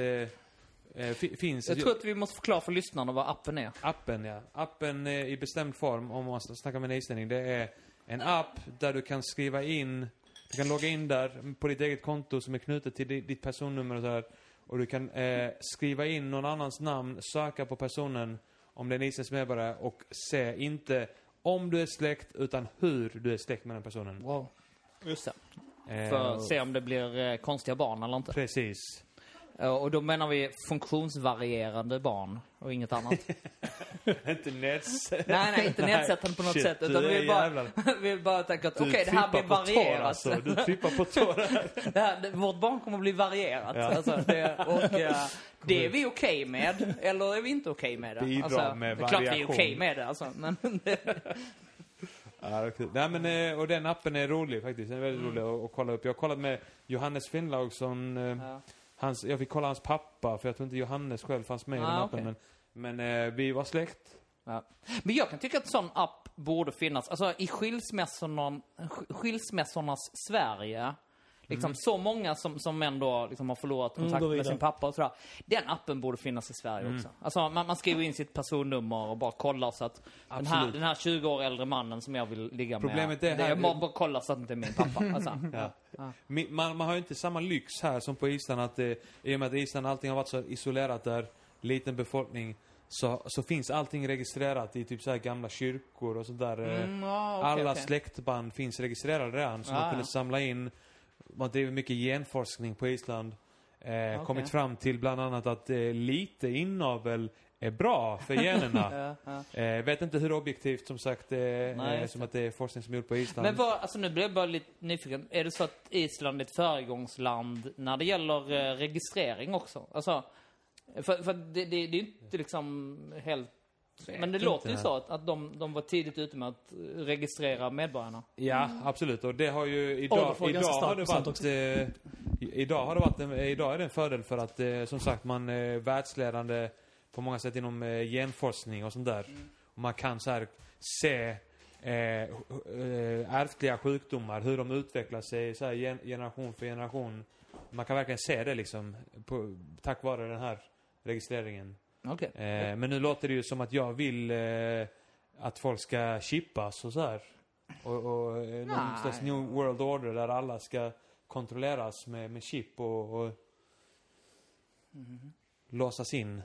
Eh, fi, finns Jag tror att vi måste förklara för lyssnarna vad appen är. Appen, ja. Appen eh, i bestämd form, om man snackar med en islänning, det är en app där du kan skriva in, du kan logga in där på ditt eget konto som är knutet till di- ditt personnummer och sådär. Och du kan eh, skriva in någon annans namn, söka på personen om det är en isländsk medborgare och se inte om du är släkt, utan hur du är släkt med den personen. Wow. Just det. Eh, För att se om det blir eh, konstiga barn eller inte. Precis. Eh, Och då menar vi funktionsvarierande barn och inget annat. inte neds... nej, nej, inte nedsättande på något Shit, sätt. Utan vi vill bara, vi bara tänka att okej, det här blir tår, varierat. alltså. Du trippar på tår. det här, vårt barn kommer att bli varierat. Ja. Alltså, det, och, eh, det är vi okej med, eller är vi inte okej med det? Bidra alltså, med det är klart vi är variation. okej med det, alltså. Men Ja. Nej men, eh, och den appen är rolig faktiskt. Den är väldigt Mm. rolig att, att kolla upp. Jag har kollat med Johannes Finnlaugsson. ja. Hans, jag fick kolla hans pappa, för jag tror inte Johannes själv fanns med i den Ah, appen. okej. Men, men eh, vi var släkt. Ja. Men jag kan tycka att en sån app borde finnas. Alltså i skilsmässorna, sk- skilsmässornas Sverige. Liksom så många som, som ändå liksom har förlorat Mm, kontakt med sin pappa och sådär. Den appen borde finnas i Sverige också. Alltså man, man skriver in sitt personnummer och bara kollar så att den här, den här 20 år äldre mannen som jag vill ligga med. Problemet är det här- är bara, bara kolla så att det inte är min pappa. Alltså. Ja. Ja. Man, man har ju inte samma lyx här som på Island att eh, i och med att Island allting har varit så isolerat där, liten befolkning, så, så finns allting registrerat i typ så gamla kyrkor och sådär. eh, Mm, ja, okej, Alla okej. släktband finns registrerade redan, så Ah, man kunde samla in. Man driver mycket genforskning på Island. Eh, Okej. Kommit fram till bland annat att eh, lite inavel är bra för generna. Ja, ja. eh, vet inte hur objektivt som sagt eh, Nej, eh, som att det är forskning som är gjord på Island. Men vad, alltså nu blir jag bara lite nyfiken. Är det så att Island är ett föregångsland när det gäller eh, registrering också? Alltså, för, för det, det, det är ju inte liksom helt... Men det låter ju så att, att de, de var tidigt ute med att registrera medborgarna. Ja, absolut. Och det har ju idag, ganska idag har det varit, också. eh, idag har det varit en, idag är det en fördel för att eh, som sagt man är världsledande på många sätt inom eh, genforskning och sånt där. Och man kan så här se eh, eh, ärftliga sjukdomar, hur de utvecklar sig så här gen, generation för generation. Man kan verkligen se det liksom på, tack vare den här registreringen. Okej. Eh, men nu låter det ju som att jag vill eh, att folk ska chippas och så här. Och, och eh, någon Nej. slags new world order där alla ska kontrolleras med, med chip och, och Mhm. låsas in.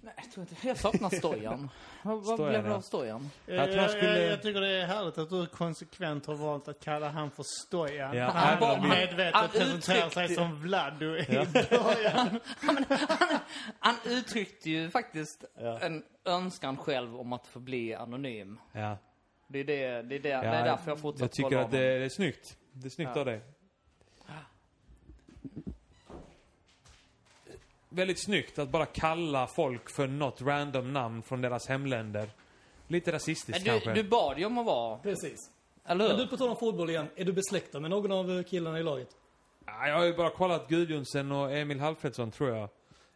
Nej, jag tror inte. Jag saknar Stojan. vad vad Stojan, blev det ja. av Stojan? Jag tror han skulle- jag, jag tycker det är härligt att du konsekvent har valt att kalla han för Stojan. Ja, han bara- bara medvetet han presenterar sig uttryckte- som Vlad i Ja. början. Han uttryckte ju faktiskt Ja. en önskan själv om att få bli anonym. Ja. Det är, det, det är, det, Ja, det är därför jag fortsätter Jag tycker att det, det är snyggt. Det är snyggt Ja. av dig. Väldigt snyggt att bara kalla folk för något random namn från deras hemländer. Lite rasistiskt Men kanske. du, du bad ju om att vara, Precis. eller Men hur? du, på tal om fotboll igen. Är du besläktad med någon av eh, killarna i laget? Ja, jag har ju bara kollat Gudjonsen och Emil Halfredsson tror jag.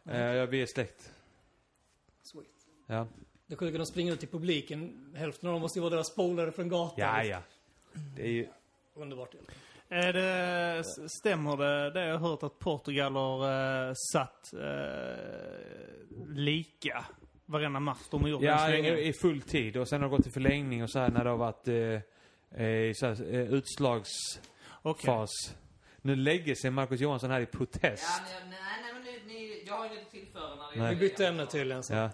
Eh, ja, vi är släkt. Sweet. Ja. Det att de springer ut till publiken. Hälften av dem måste ju vara deras polare från gatan. Ja, ja. Det är ju... Underbart. egentligen. Är det, stämmer det, det jag har hört att Portugal har uh, satt uh, lika varenda match de har gjort Ja, i, i full tid. Och sen har det gått till förlängning och så här när det har varit eh, eh, så här, eh, utslagsfas. Okej. Nu lägger sig Marcus Johansson här i protest. nej, nej, men ni, ni, jag har inget att tillföra när det. Vi bytte ämne tydligen. Så. Ja.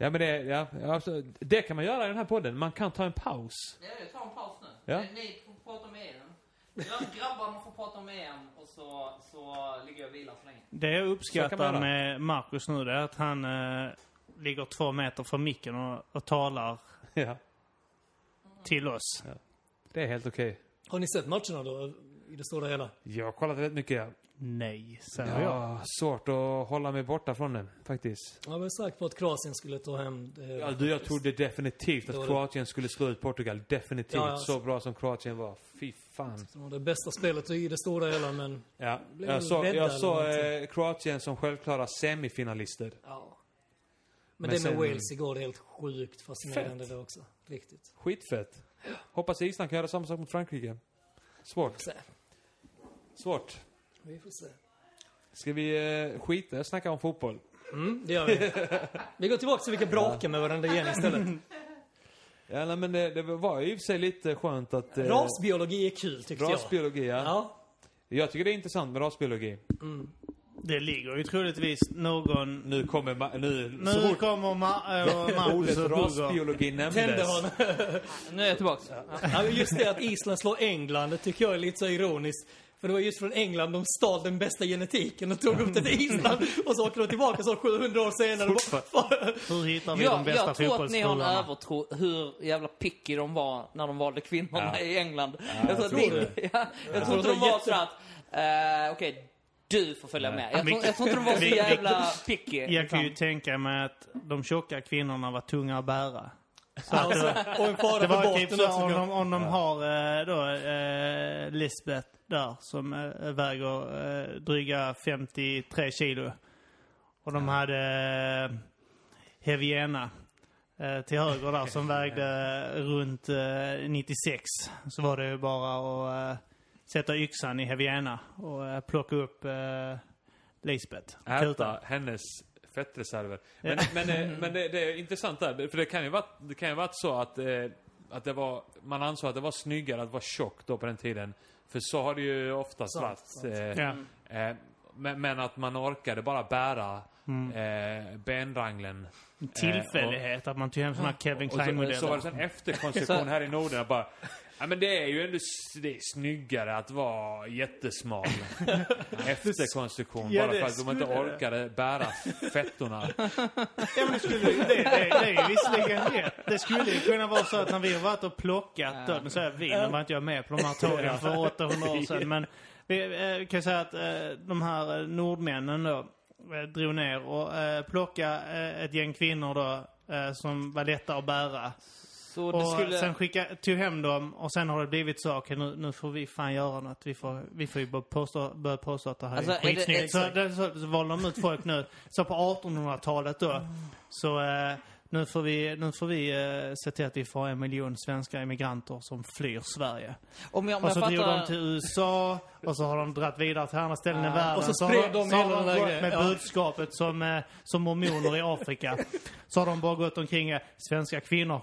Ja, men det, ja, alltså, det kan man göra i den här podden. Man kan ta en paus. Ja, jag tar en paus nu. Ja. Ni, ni får prata om EM. Gra- Grabbarna får prata om EM och så, så ligger jag och vilar så länge. Det jag uppskattar man med Marcus nu det är att han uh, ligger två meter från micken och, och talar Ja, till oss. det är helt okej. Har ni sett matcherna då? I det stora hela? Jag har kollat väldigt mycket. Ja. Nej, säger Jag har svårt att hålla mig borta från den, faktiskt. Jag var säker på att Kroatien skulle ta hem det. Ja, du, jag trodde definitivt att. Kroatien skulle slå ut Portugal. Definitivt. Ja, ja. Så bra som Kroatien var. Fy fan. Det var det bästa spelet i det stora hela, men... Ja, Blev jag såg, jag någonting. eh, Kroatien som självklara semifinalister. Ja. Men, Men det med sen- Wales igår, det är helt sjukt fascinerande det också. Riktigt. Skitfett. Hoppas Island kan göra samma sak mot Frankrike. Svårt. Svårt. Vi får se. Ska vi eh, skita och snacka om fotboll? Mm, det gör vi. Vi går tillbaka så vi kan bråka med varandra igen istället. Ja, nej, men det, det var ju i och för sig lite skönt att... eh, Rasbiologi är kul tyckte jag. rasbiologi, ja. Ja. Jag tycker det är intressant med rasbiologi. Det ligger ju troligtvis någon... Nu kommer... Ma- nu, Nu så fort kommer Ma- äh, Marcus ordet och rasbiologi nämndes. Nu är jag tillbaks. Ja, men just det att Island slår England, det tycker jag är lite så ironiskt. För det var just från England de stal den bästa genetiken och tog upp det till Island. Och så åker de tillbaka så 700 år senare. bara- Hur hittar vi de Jag, bästa jag tror att ni har en fotbollsspelarna? övertro hur jävla picky de var när de valde kvinnorna Ja. i England. jag tror att tror det- ja, jag tror inte de var så att, eh, okej, du får följa med. Jag tror, jag tror inte de var så jävla picky. Jag kan ju tänka mig att de tjocka kvinnorna var tunga att bära. Så Alltså, det, och en fara det för var typ botten så om de, om de har eh, då eh, Lisbeth där som eh, väger eh, dryga 53 kilo. Och de hade eh, Heviena eh, till höger där som vägde runt eh, 96. Så var det ju bara att sätta yxan i Heviena och plocka upp Lisbeth. Äta hennes fettreserver. Men, men, men det, det är intressant där, för det kan ju vara, det kan ju vara så att, att det var, man ansåg att det var snyggare att vara tjock då på den tiden. För så har det ju oftast Sant, varit. sant. Eh, Ja. eh, men, men att man orkade bara bära Mm. eh, benranglen. Tillfällighet att man tog hem här Kevin Och så, så var Klein-modeller. det en efterkonstruktion här i Norden. Bara, ja men det är ju ändå det är snyggare att vara jättesmal. Efterkonstruktion. Ja, bara för att de inte orkade bära fettorna. Ja, men det, skulle, det, det, det är ju visserligen rätt. Det skulle ju kunna vara så att när vi har varit och plockat, då, nu säger jag vi, nu var inte jag med på de här tågen för 800 år sedan, men vi eh, kan säga att eh, de här eh, nordmännen då drog ner och plockade ett gäng kvinnor då som var lätta att bära. Så Och skulle... sen skicka, tog hem dem och sen har det blivit så, okej nu, nu får vi fan göra något. Vi får, vi får ju börja påstå, börja påstå att det här Alltså, är skitsnyggt. Så, det, så, så valde de ut folk nu. Så på 1800-talet då, så eh, nu får vi, nu får vi eh, se till att vi får en miljon svenska immigranter som flyr Sverige. Om jag, om Och jag så drog fattar... de till USA och så har de dratt vidare till andra ställen i världen. och så har spred de så har hela den där gått grejen. med Ja. budskapet som, eh, som mormoner i Afrika. Så har de bara gått omkring, eh, svenska kvinnor.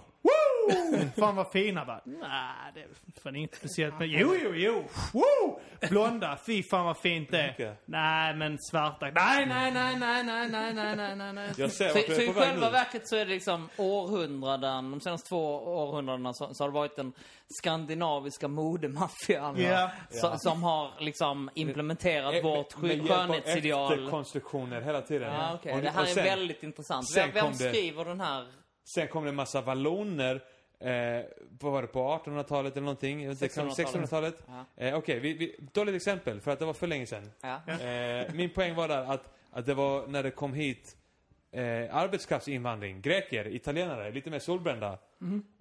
Woo! Fan vad fina bara. Nej, det är fan inget speciellt. Men jo, jo, jo. Woo! Blonda, fy fan vad fint det är. Okej. Nej, men svarta. Nej, nej, nej, nej, nej, nej, nej, nej, nej, nej. Jag ser Så, så är i själva nu. verket så är det liksom århundraden, de senaste två århundradena så, så har det varit den skandinaviska modemaffian Ja. så, som har liksom implementerat vårt Med sky- hjälp av skönhetsideal. efterkonstruktioner hela tiden. Ja, okej. Och- Det här och är sen, väldigt intressant. sen Vem, vem kom det- skriver den här? Sen kom det en massa valloner. Eh, vad var det, på 1800-talet eller någonting? Jag vet inte, kan- 1600-talet. 1600-talet? Ja. Eh, Okej, vi, vi, dåligt exempel för att det var för länge sedan. Ja. Eh, min poäng var där att, att det var när det kom hit eh, arbetskraftsinvandring, greker, italienare, lite mer solbrända.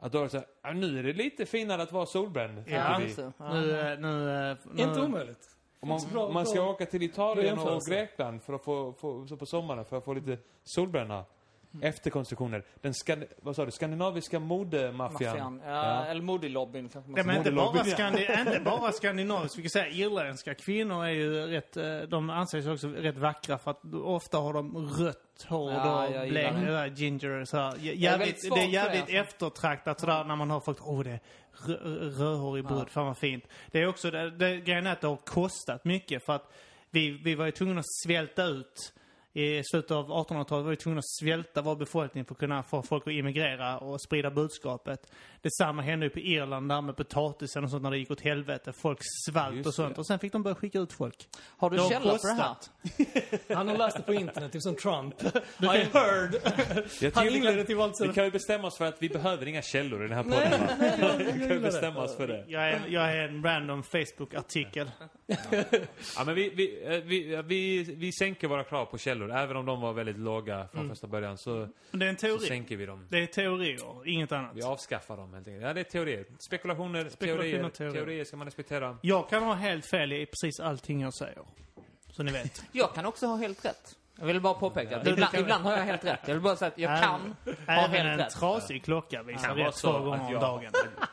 Att då var det så här, "Ah, nu är det lite finare att vara solbränd, Ja, det. Ja. Nu, nu, nu, Inte omöjligt. Om man, Bra- man ska bra- åka till Italien och. Grekland för att få, få, så på sommaren för att få lite solbränna. Efterkonstruktioner. Den skand, vad sa du, skandinaviska modemaffian. Maffian. Ja, Ja. Eller modelobbyn kanske man Ja, men inte bara, skandi inte bara skandinaviskt. Vi kan säga irländska kvinnor är ju rätt, eh, de anses också rätt vackra för att ofta har de rött hår Ja, och jag gillar det. det ginger så här. Jävligt, det är det, jävligt alltså. eftertraktat sådär när man har folk, åh det är rö- rödhårig brud, Ja. fan vad fint. Det är också, det, det, grejen är att det har kostat mycket för att vi, vi var ju tvungna att svälta ut i slutet av 1800-talet var vi tvungna att svälta vår befolkning för att kunna få folk att immigrera och sprida budskapet. Detsamma hände ju på Irland där med potatisen och sånt när det gick åt helvete. Folk svalt Just och sånt. det. Och sen fick de börja skicka ut folk. Har du har källa på det här? Han har läst det på internet, typ som Trump. I heard. Jag Han inledde kan, till valt vi kan ju bestämma oss för att vi behöver inga källor i den här podden. Nej, nej, Vi kan ju bestämma oss för det. Jag är, jag är en random Facebook-artikel. Ja, men vi, vi, eh, vi, vi, vi sänker våra krav på källor. Även om de var väldigt låga från första början så, Men det är en så teori. sänker vi dem. Det är teorier, inget annat. Vi avskaffar dem helt enkelt. Ja, det är teorier. Spekulationer, Spekulationer, teorier. teorier. Teorier ska man respektera. Jag kan ha helt fel i precis allting jag säger. Så ni vet. Jag kan också ha helt rätt. Jag vill bara påpeka att ibland, ibland har jag helt rätt. Jag vill bara säga att jag kan ha Även helt en rätt. trasig klocka visar Kan vara rätt så två gånger att om jag- dagen.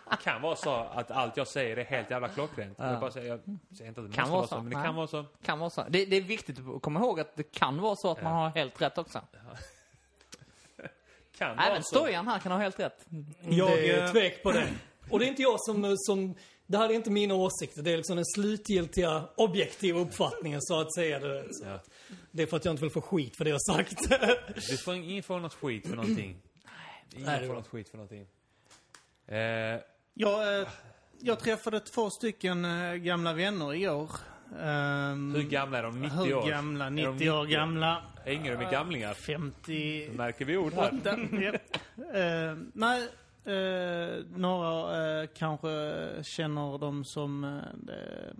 Det kan vara så att allt jag säger är helt jävla klockrent. Jag, bara säger, jag säger inte att det Kan måste vara så, så. men det kan vara så. Kan vara så. Det, det är viktigt att komma ihåg att det kan vara så att man har helt rätt också. Kan vara Även. Stojan här kan ha helt rätt. Jag är tvek på det. Och det är inte jag som, som... Det här är inte mina åsikter. Det är liksom den slutgiltiga objektiva uppfattningen så att säga. Det, så. Ja. det är för att jag inte vill få skit för det jag har sagt. Du får ingen får något skit för någonting. Ingen Nej, är får något skit för någonting. Eh, Jag, eh, jag träffade två stycken eh, gamla vänner igår. Um, hur gamla är de? 90 hur år? gamla? Är 90, de år gamla. Hänger de med gamlingar? 50... Då märker vi ord här. Eh, nej, eh, några eh, kanske känner dem som eh,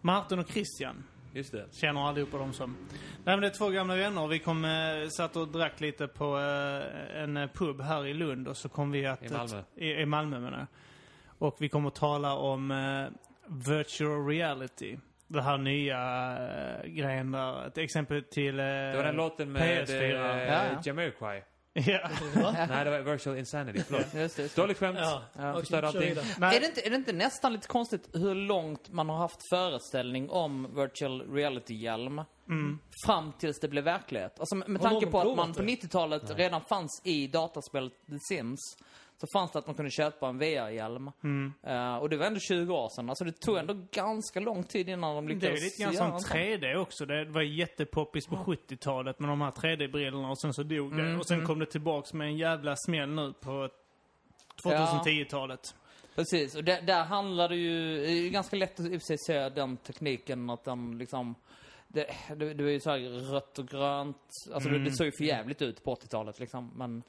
Martin och Christian. Just det. Känner allihopa dem som. Nej men det är två gamla vänner. Vi kom, eh, satt och drack lite på eh, en eh, pub här i Lund och så kom vi att... I Malmö. I, i Malmö menar jag. Och vi kom att tala om eh, virtual reality. Det här nya eh, grejen där. Ett exempel till eh, Det var den låten med PS4. eh, Ja, ja. Jamiroquai. Ja. Nej, det var Virtual Insanity. Förlåt. Just det, just det. Dåligt skämt. ja. Ja. Förstör allting. Är det, inte, är det inte nästan lite konstigt hur långt man har haft föreställning om virtual reality-hjälm fram tills det blev verklighet? Alltså med, tanke på att man på det? 90-talet redan fanns i dataspelet The Sims, så fanns det att man kunde köpa en VR-hjälm. Eh, och det var ändå 20 år sedan. Alltså det tog ändå ganska lång tid innan de Det är lyckades lite grann som en sån. 3D också. Det var jättepoppis på 70-talet med de här 3D-brillorna och sen så dog det. Mm, Och sen kom det tillbaks med en jävla smäll nu på 2010-talet. Precis, och där, där handlar det ju, det är ju ganska lätt att i och för sig se den tekniken att den liksom det, det, det var ju så här rött och grönt, alltså det, det såg ju för jävligt ut på 80-talet liksom, men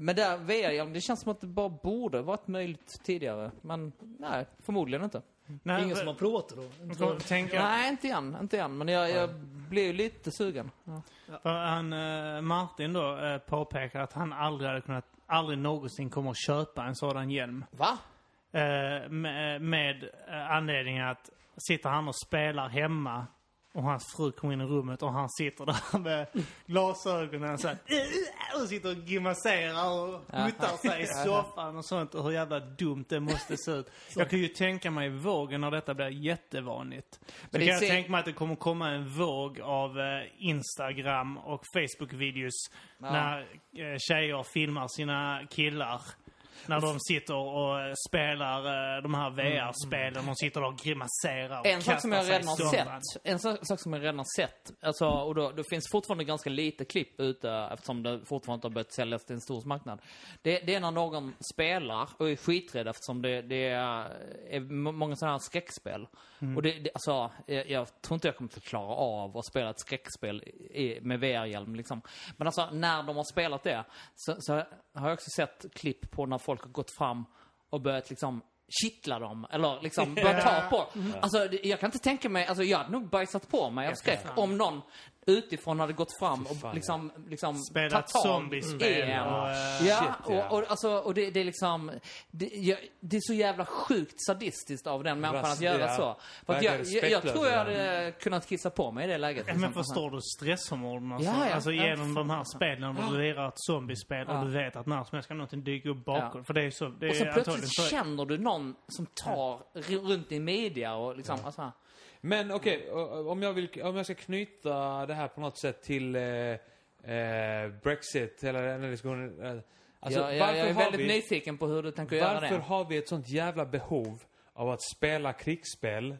men där VR, det känns som att det bara borde varit möjligt tidigare, men nej, förmodligen inte. Nej, Ingen för- som har provat det då? Inte tänka, Nej, inte än, inte än, men jag, jag blev ju lite sugen. Ja. för han, eh, Martin då eh, påpekar att han aldrig hade kunnat, aldrig någonsin kommer att köpa en sådan hjälm. Va? Eh, med med anledningen att sitter han och spelar hemma och hans fru kommer in i rummet och han sitter där med glasögonen så här, och sitter och grimaserar och huttar sig i soffan och sånt och hur jävla dumt det måste se ut. Jag kan ju tänka mig vågen när detta blir jättevanligt. Så kan jag tänka mig att det kommer komma en våg av eh, Instagram och Facebook-videos när eh, tjejer filmar sina killar. När de sitter och eh, spelar eh, de här VR-spelen. De sitter och grimaserar och En sak som jag redan i har sett, en sak som jag redan har sett, alltså, och då, då finns fortfarande ganska lite klipp ute eftersom det fortfarande inte har börjat säljas till en stor marknad. Det, det är när någon spelar och är skiträdd eftersom det, det är, må- många sådana här skräckspel. Och det, det, alltså, jag, jag tror inte jag kommer att klara av att spela ett skräckspel i, med VR-hjälm liksom. Men alltså, när de har spelat det, så, så har jag också sett klipp på när folk har gått fram och börjat liksom kittla dem, eller liksom börja ta på Alltså, det- jag kan inte tänka mig, alltså jag hade nog bajsat på mig av skräck om någon utifrån hade gått fram och liksom, liksom Spelat zombiespel i en. och, eh, Ja, shit, ja. och, och, alltså, och det, det är liksom, det, jag, det är så jävla sjukt sadistiskt av den människan att göra ja. så. För att jag, jag, jag tror jag hade kunnat kissa på mig i det läget. Ja, liksom. Men förstår du stresshormonerna? Ja, Ja, ja. Alltså Ja, genom de här spelen där du lirar ett zombiespel Ja. och du vet att när som helst kan någonting dyka upp bakom. Ja. För det är så. Det Och så är plötsligt känner du någon som tar runt i media och liksom, alltså, Men okej, o- om, jag vill, om jag ska knyta det här på något sätt till eh, eh, Brexit, eller den här diskussionen. Eh, alltså, jag, jag, jag är väldigt vi- nyfiken på hur du tänker göra Varför det. har vi ett sånt jävla behov av att spela krigsspel,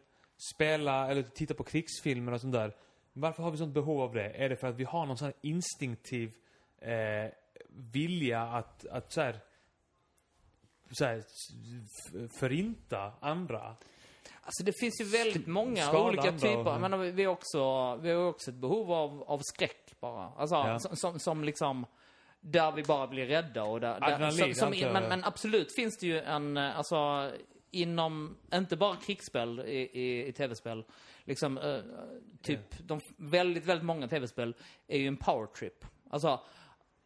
spela, eller titta på krigsfilmer och sånt där? Varför har vi sånt behov av det? Är det för att vi har någon sån här instinktiv eh, vilja att, att så här, så här, förinta andra? Alltså det finns ju väldigt många skada olika typer. menar, vi har också, vi har också ett behov av, av skräck bara. Alltså, Ja. som, som, som liksom, där vi bara blir rädda och där... där som, som, jag. men, men absolut finns det ju en, alltså, inom, inte bara krigsspel i, i, i tv-spel, liksom, eh, typ, de väldigt, väldigt många tv-spel är ju en power trip. Alltså,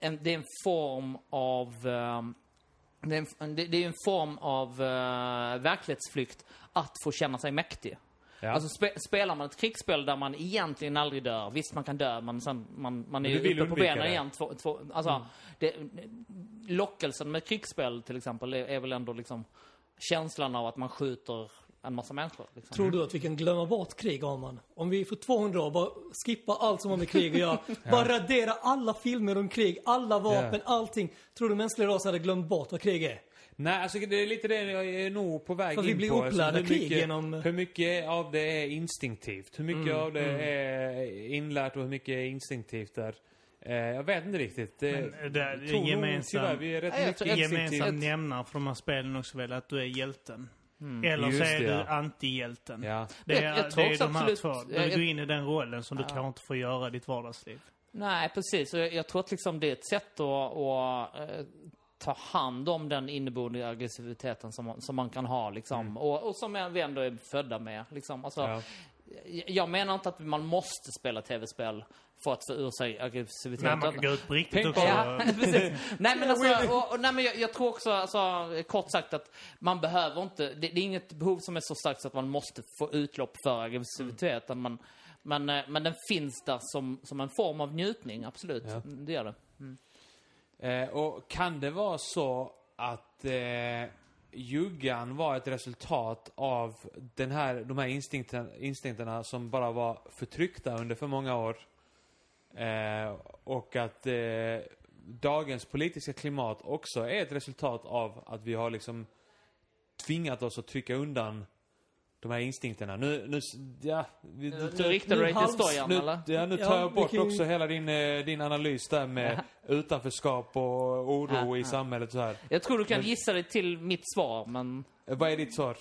en, det är en form av, ehm, det är, en, det, det är en form av eh, verklighetsflykt att få känna sig mäktig. Ja. Alltså spe, spelar man ett krigsspel där man egentligen aldrig dör, visst man kan dö, men sen, man, man är ju uppe på benen det. igen. Två, två, alltså, det, lockelsen med krigsspel till exempel är, är väl ändå liksom känslan av att man skjuter en massa människor. Liksom. Tror du att vi kan glömma bort krig, Arman? Om vi för 200 år bara skippar allt som har med krig att göra. Bara radera alla filmer om krig, alla vapen, allting. Tror du mänskliga rasen hade glömt bort vad krig är? Nej, alltså det är lite det jag är nog på väg För in vi blir på. Alltså, upplärda hur krig mycket, genom- Hur mycket av det är instinktivt? Hur mycket av det är inlärt och hur mycket är instinktivt där? Eh, jag vet inte riktigt. Det, Men det- är gemensam- tyvärr vi är rätt Ja, gemensam nämnare för de här spelen också väl att du är hjälten. Eller Just så är det, du ja. antihjälten. Ja. Det är, Jag- jag tror det är de här absolut- två. jag- Du går in i den rollen som du kanske inte får göra i ditt vardagsliv. Nej, precis. Jag, jag tror att liksom det är ett sätt att, att eh, ta hand om den inneboende aggressiviteten som, man- som man kan ha. Liksom. Och, och som vi ändå är födda med. Liksom. Alltså, Ja. Jag menar inte att man måste spela tv-spel för att få ur sig aggressivitet. Nej, man kan gå ut på riktigt också. Ja. Nej men alltså, och, och, nej, men jag, jag tror också, alltså, kort sagt att man behöver inte, det, det är inget behov som är så starkt så att man måste få utlopp för aggressiviteten. Men, men, eh, men den finns där som, som en form av njutning, absolut. Ja. Det gör det. Eh, och kan det vara så att eh, juggan var ett resultat av den här, de här instinkten, instinkterna som bara var förtryckta under för många år? Eh, och att eh, dagens politiska klimat också är ett resultat av att vi har liksom tvingat oss att trycka undan de här instinkterna. Nu, nu, ja, vi, Nu, nu riktar du dig till stojan, nu, eller? ja, nu Ja, tar jag bort vilken- också hela din, eh, din analys där med utanförskap och oro Ja, i ja. samhället så här. Jag tror du kan gissa dig till mitt svar, men... Eh, Vad är ditt svar?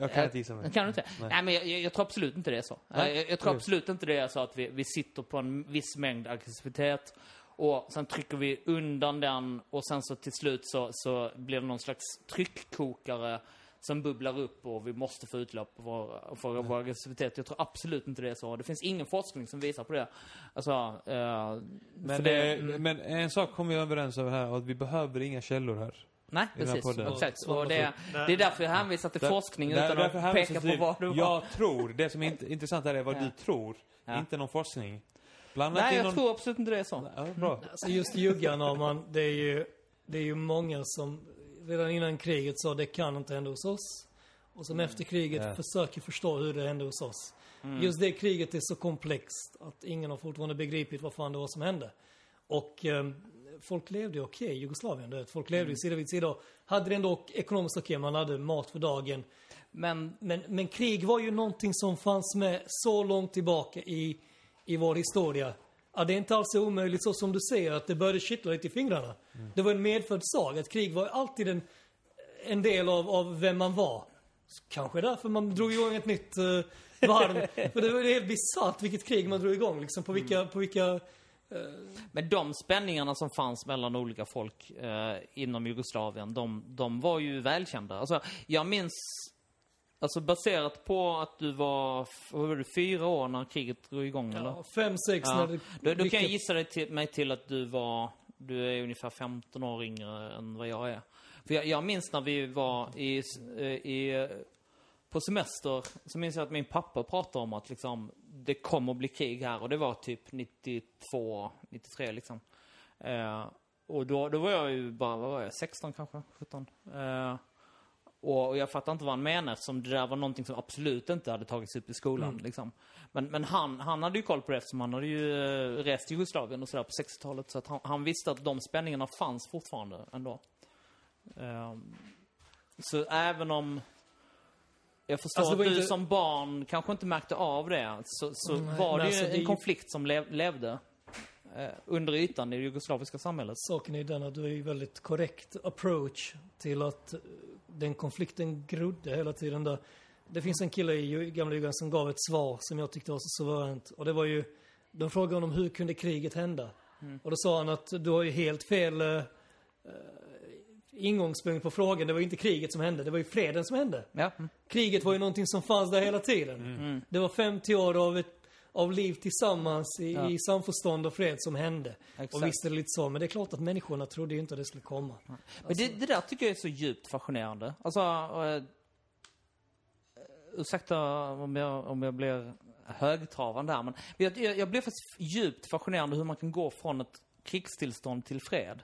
Jag kan Eh, inte gissa mig. Kan du inte? Nej. Nej, men jag, jag, jag tror absolut inte det är så. Jag, jag tror absolut inte det är så att vi, vi sitter på en viss mängd aggressivitet och sen trycker vi undan den och sen så till slut så, så blir det någon slags tryckkokare som bubblar upp och vi måste få utlopp för, för vår aggressivitet. Jag tror absolut inte det är så. Det finns ingen forskning som visar på det. Alltså, eh, Men, det, eh, men en sak kommer vi överens om här, att vi behöver inga källor här. Nej, precis. Exakt. Och- det, det är därför jag hänvisar till Där- forskning Där- utan därför att peka på vad du har. Jag tror, det som är int- intressant här är vad Ja. du tror, Ja. inte någon forskning. Bland Nej, jag någon... tror absolut inte det är så. Ja, bra. Alltså just juggan har man, det är ju, det är ju många som redan innan kriget sa det kan inte hända hos oss. Och som efter kriget Ja. försöker förstå hur det hände hos oss. Just det kriget är så komplext att ingen har fortfarande begripit vad fan det var som hände. Och ehm, folk levde okej i Jugoslavien, du vet. Folk levde ju sida vid sida. Hade det ändå ekonomiskt okej, man hade mat för dagen. Men Men, men krig var ju någonting som fanns med så långt tillbaka i, i vår historia. Ja, det är inte alls omöjligt så som du säger, att det började kittla lite i fingrarna. Det var en medfödd sag, att krig var alltid en, en del av, av vem man var. Kanske därför man drog igång ett nytt uh, varv. För det var helt bisarrt vilket krig man drog igång, liksom på vilka, på vilka... Men de spänningarna som fanns mellan olika folk eh, inom Jugoslavien, de, de var ju välkända. Alltså, jag minns, alltså baserat på att du var, var det, fyra år när kriget drog igång eller? Ja, fem, sex Ja. när det... Då, då kan jag gissa dig till, mig till att du var, du är ungefär 15 år yngre än vad jag är. För jag, jag minns när vi var i, eh, i, på semester, så minns jag att min pappa pratade om att liksom, det kommer att bli krig här och det var typ 92, 93 liksom. Eh, och då, då var jag ju bara, vad var jag, 16 kanske, 17. Eh, och, och jag fattar inte vad han menar eftersom det där var någonting som absolut inte hade tagits upp i skolan. Liksom. Men, men han, han hade ju koll på det eftersom han hade ju eh, rest i Jugoslavien och sådär på 60-talet. Så att han, han visste att de spänningarna fanns fortfarande ändå. Ehm, så även om jag förstår Alltså, det att du inte- som barn kanske inte märkte av det, så, så Nej, var det ju alltså, det en ju- konflikt som lev, levde eh, under ytan i det jugoslaviska samhället. Saken är den att du är ju väldigt korrekt approach till att eh, den konflikten grodde hela tiden där. Det finns en kille i gamla Jugoslavien som gav ett svar som jag tyckte var så suveränt. Och det var ju, de frågade honom hur kunde kriget hända? Och då sa han att du har ju helt fel eh, eh, ingångspunkt på frågan. Det var ju inte kriget som hände, det var ju freden som hände. Ja. Kriget var ju någonting som fanns där hela tiden. Mm. Det var 50 år av, ett, av liv tillsammans i, Ja. i samförstånd och fred som hände. Exakt. Och visst är det lite så, men det är klart att människorna trodde ju inte att det skulle komma. Men det, det där tycker jag är så djupt fascinerande. Alltså, eh, ursäkta om jag, om jag blir högtravande där, men jag, jag, jag blir faktiskt djupt fascinerande hur man kan gå från ett krigstillstånd till fred.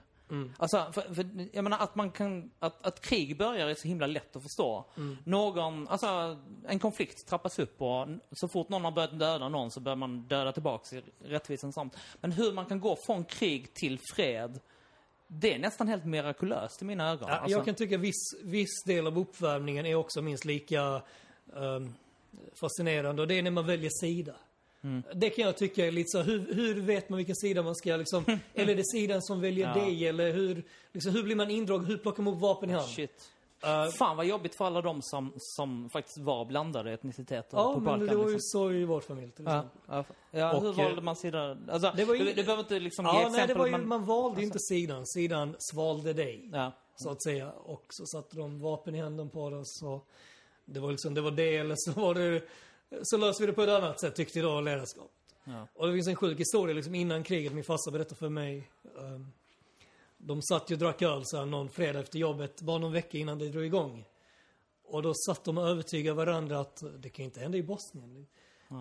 Alltså, för, för, jag menar att man kan, att, att krig börjar är så himla lätt att förstå. Någon, alltså en konflikt trappas upp och så fort någon har börjat döda någon så börjar man döda tillbaks i rättvisans namn. Men hur man kan gå från krig till fred, det är nästan helt mirakulöst i mina ögon. Ja, Alltså, Jag kan tycka viss, viss del av uppvärmningen är också minst lika ehm, fascinerande och det är när man väljer sida. Mm. Det kan jag tycka är lite så, hur, hur vet man vilken sida man ska liksom, eller är det sidan som väljer Ja. dig eller hur, liksom, hur blir man indragen, hur plockar man upp vapen i hand? Shit. Eh, Fan vad jobbigt för alla de som, som faktiskt var blandade etniciteter ja, på men Balkan. det var ju liksom. så i vår familj till Ja, exempel. ja, ja hur Och, valde eh, man sida? Alltså, det var ju- det, det behöver inte liksom ge Ja, exempel, nej, det var ju, men... man valde inte sidan, sidan svalde dig. Ja. så att säga. Och så satte de vapen i handen på oss och det var liksom, det var det eller så var det, så löste vi det på ett annat sätt tyckte då ledarskapet. Ja. Och det finns en sjuk historia liksom innan kriget, min farsa berättade för mig. ehm, de satt ju och drack öl så här någon fredag efter jobbet, bara någon vecka innan det drog igång. Och då satt de och övertygade varandra att det kan inte hända i Bosnien.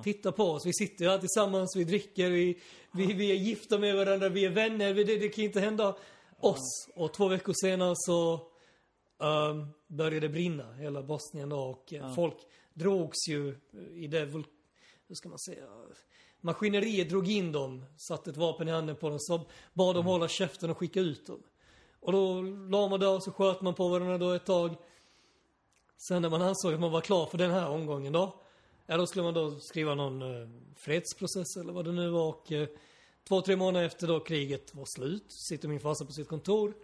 Titta på oss, vi sitter här tillsammans, vi dricker, vi, vi, vi är gifta med varandra, vi är vänner, vi, det, det kan inte hända oss. Och två veckor senare så um, började det brinna, hela Bosnien då, och folk drogs ju i det, hur ska man säga, maskineriet drog in dem, satte ett vapen i handen på dem, så bad dem hålla käften och skicka ut dem. Och då la man där och så sköt man på varandra då ett tag. Sen när man ansåg att man var klar för den här omgången då, ja då skulle man då skriva någon eh, fredsprocess eller vad det nu var och eh, två, tre månader efter då kriget var slut sitter min farsa på sitt kontor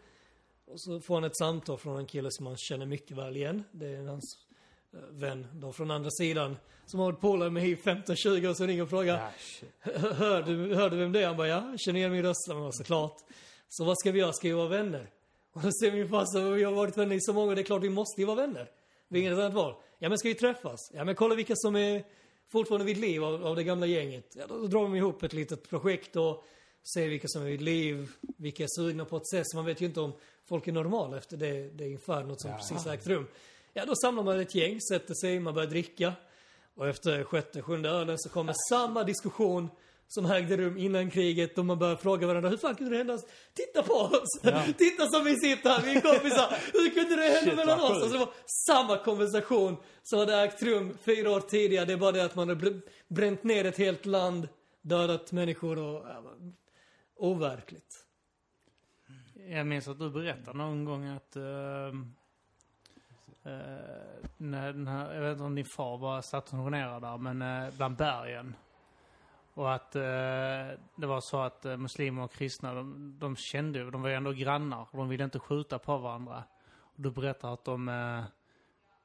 och så får han ett samtal från en kille som han känner mycket väl igen. Det är hans eh, vän då från andra sidan som har varit polare med i 15-20 år så ringer och frågar hör, du, hör du vem det är? Han bara ja, känner igen min röst. Bara, såklart. Så vad ska vi göra? Ska vi vara vänner? Och då säger min farsa, vi har varit vänner i så många, det är klart vi måste ju vara vänner. Vi har inget annat val. Ja men ska vi träffas? Ja men kolla vilka som är fortfarande vid liv av, av det gamla gänget. Ja, då, då drar de ihop ett litet projekt och ser vilka som är vid liv, vilka är sugna på att ses. Man vet ju inte om folk är normala efter det, det infernot som precis har ägt rum. Ja, då samlar man ett gäng, sätter sig, man börjar dricka. Och efter sjätte, sjunde ölen så kommer samma diskussion som ägde rum innan kriget och man börjar fråga varandra hur fan kunde det hända? Titta på oss! Titta som vi sitter här, vi är kompisar! Hur kunde det hända Shit, mellan oss? Alltså det var samma konversation som hade ägt rum fyra år tidigare. Det är bara det att man hade br- bränt ner ett helt land, dödat människor och... Ja, overkligt. Jag minns att du berättade någon gång att... eh, när den här, jag vet inte om din far var stationerad där, men eh, bland bergen. Och att eh, det var så att eh, muslimer och kristna, de, de kände ju, de var ju ändå grannar. Och de ville inte skjuta på varandra. Och du berättar att de... Eh,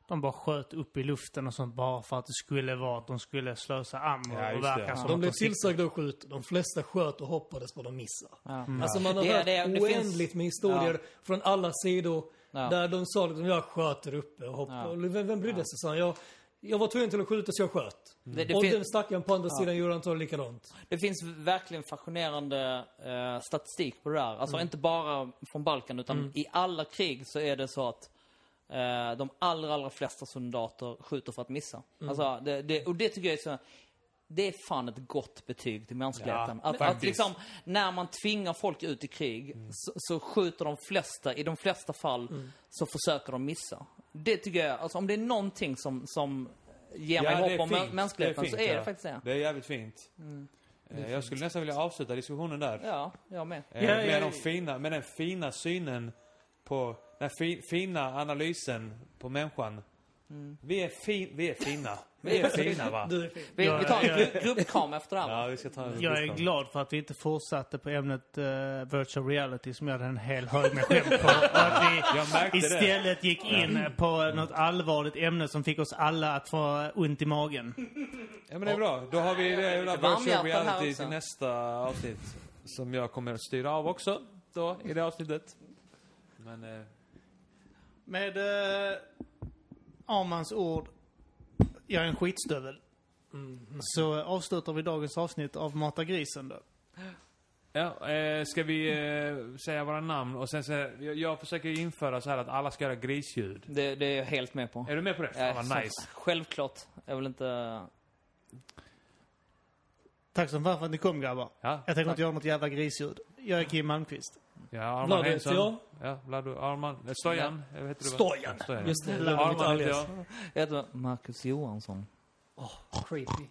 de bara sköt upp i luften och sånt bara för att det skulle vara att de skulle slösa ammo Ja, och verka det. som De blev tillsagda att skjuta. De flesta sköt och hoppades på att de missade. Ja. Alltså man har Det- hört det- det oändligt finns- med historier från alla sidor. Ja. Där de sa liksom, jag sköt där uppe och hoppade. Ja. Vem, vem brydde sig? sa han. Jag, jag var tvungen till att skjuta så jag sköt. Det, det, och den stackaren på andra sidan gjorde antagligen likadant. det finns verkligen fascinerande eh, statistik på det där. Alltså inte bara från Balkan utan i alla krig så är det så att eh, de allra, allra flesta soldater skjuter för att missa. Alltså, det, det, och det tycker jag är så... Det är fan ett gott betyg till mänskligheten. Ja, att, att liksom, när man tvingar folk ut i krig så, så skjuter de flesta, i de flesta fall, så försöker de missa. Det tycker jag, alltså om det är någonting som, som ger mig Ja, är hopp om fint. mä- mänskligheten är så fint, är det faktiskt det. Det är jävligt fint. Eh, Jag skulle nästan vilja avsluta diskussionen där. Ja, jag med. Eh, Ja, med, ja, de fina, med den fina synen på, den fi, fina analysen på människan. Vi, är fin, vi är fina. Vi är fina va? Du är fin. Vi, Ja, vi tar en ja. gru- gruppkram efter det här. va? Ja, vi ska ta en Jag är glad för att vi inte fortsatte på ämnet eh, virtual reality som jag hade en hel hög med skämt på. Och att vi märkte det. istället gick in på något allvarligt ämne som fick oss alla att få ont i magen. Ja men det är bra. Då har vi det virtual reality till nästa avsnitt. Som jag kommer att styra av också. Då, i det avsnittet. Men, eh, Med eh, Armans ord, jag är en skitstövel. Så avslutar vi dagens avsnitt av Mata grisen då. Ja, eh, ska vi eh, säga våra namn och sen så, jag, jag försöker införa så här att alla ska göra grisljud. Det, det är jag helt med på. Är du med på det? Ja, Fan vad nice. Självklart. Jag vill inte... Tack så fan för att ni kom grabbar. Ja, Jag tänker inte göra något jävla grisljud. Jag är Kim Malmqvist. Ja Arman jag. Ja, Vlad och Arman. Eh, Stojan. Ja. Heter du? Stojan. Ja, Stojan. Just det, Ja, Vlad är mitt Arman heter jag. Jag heter Marcus Johansson. Åh, creepy.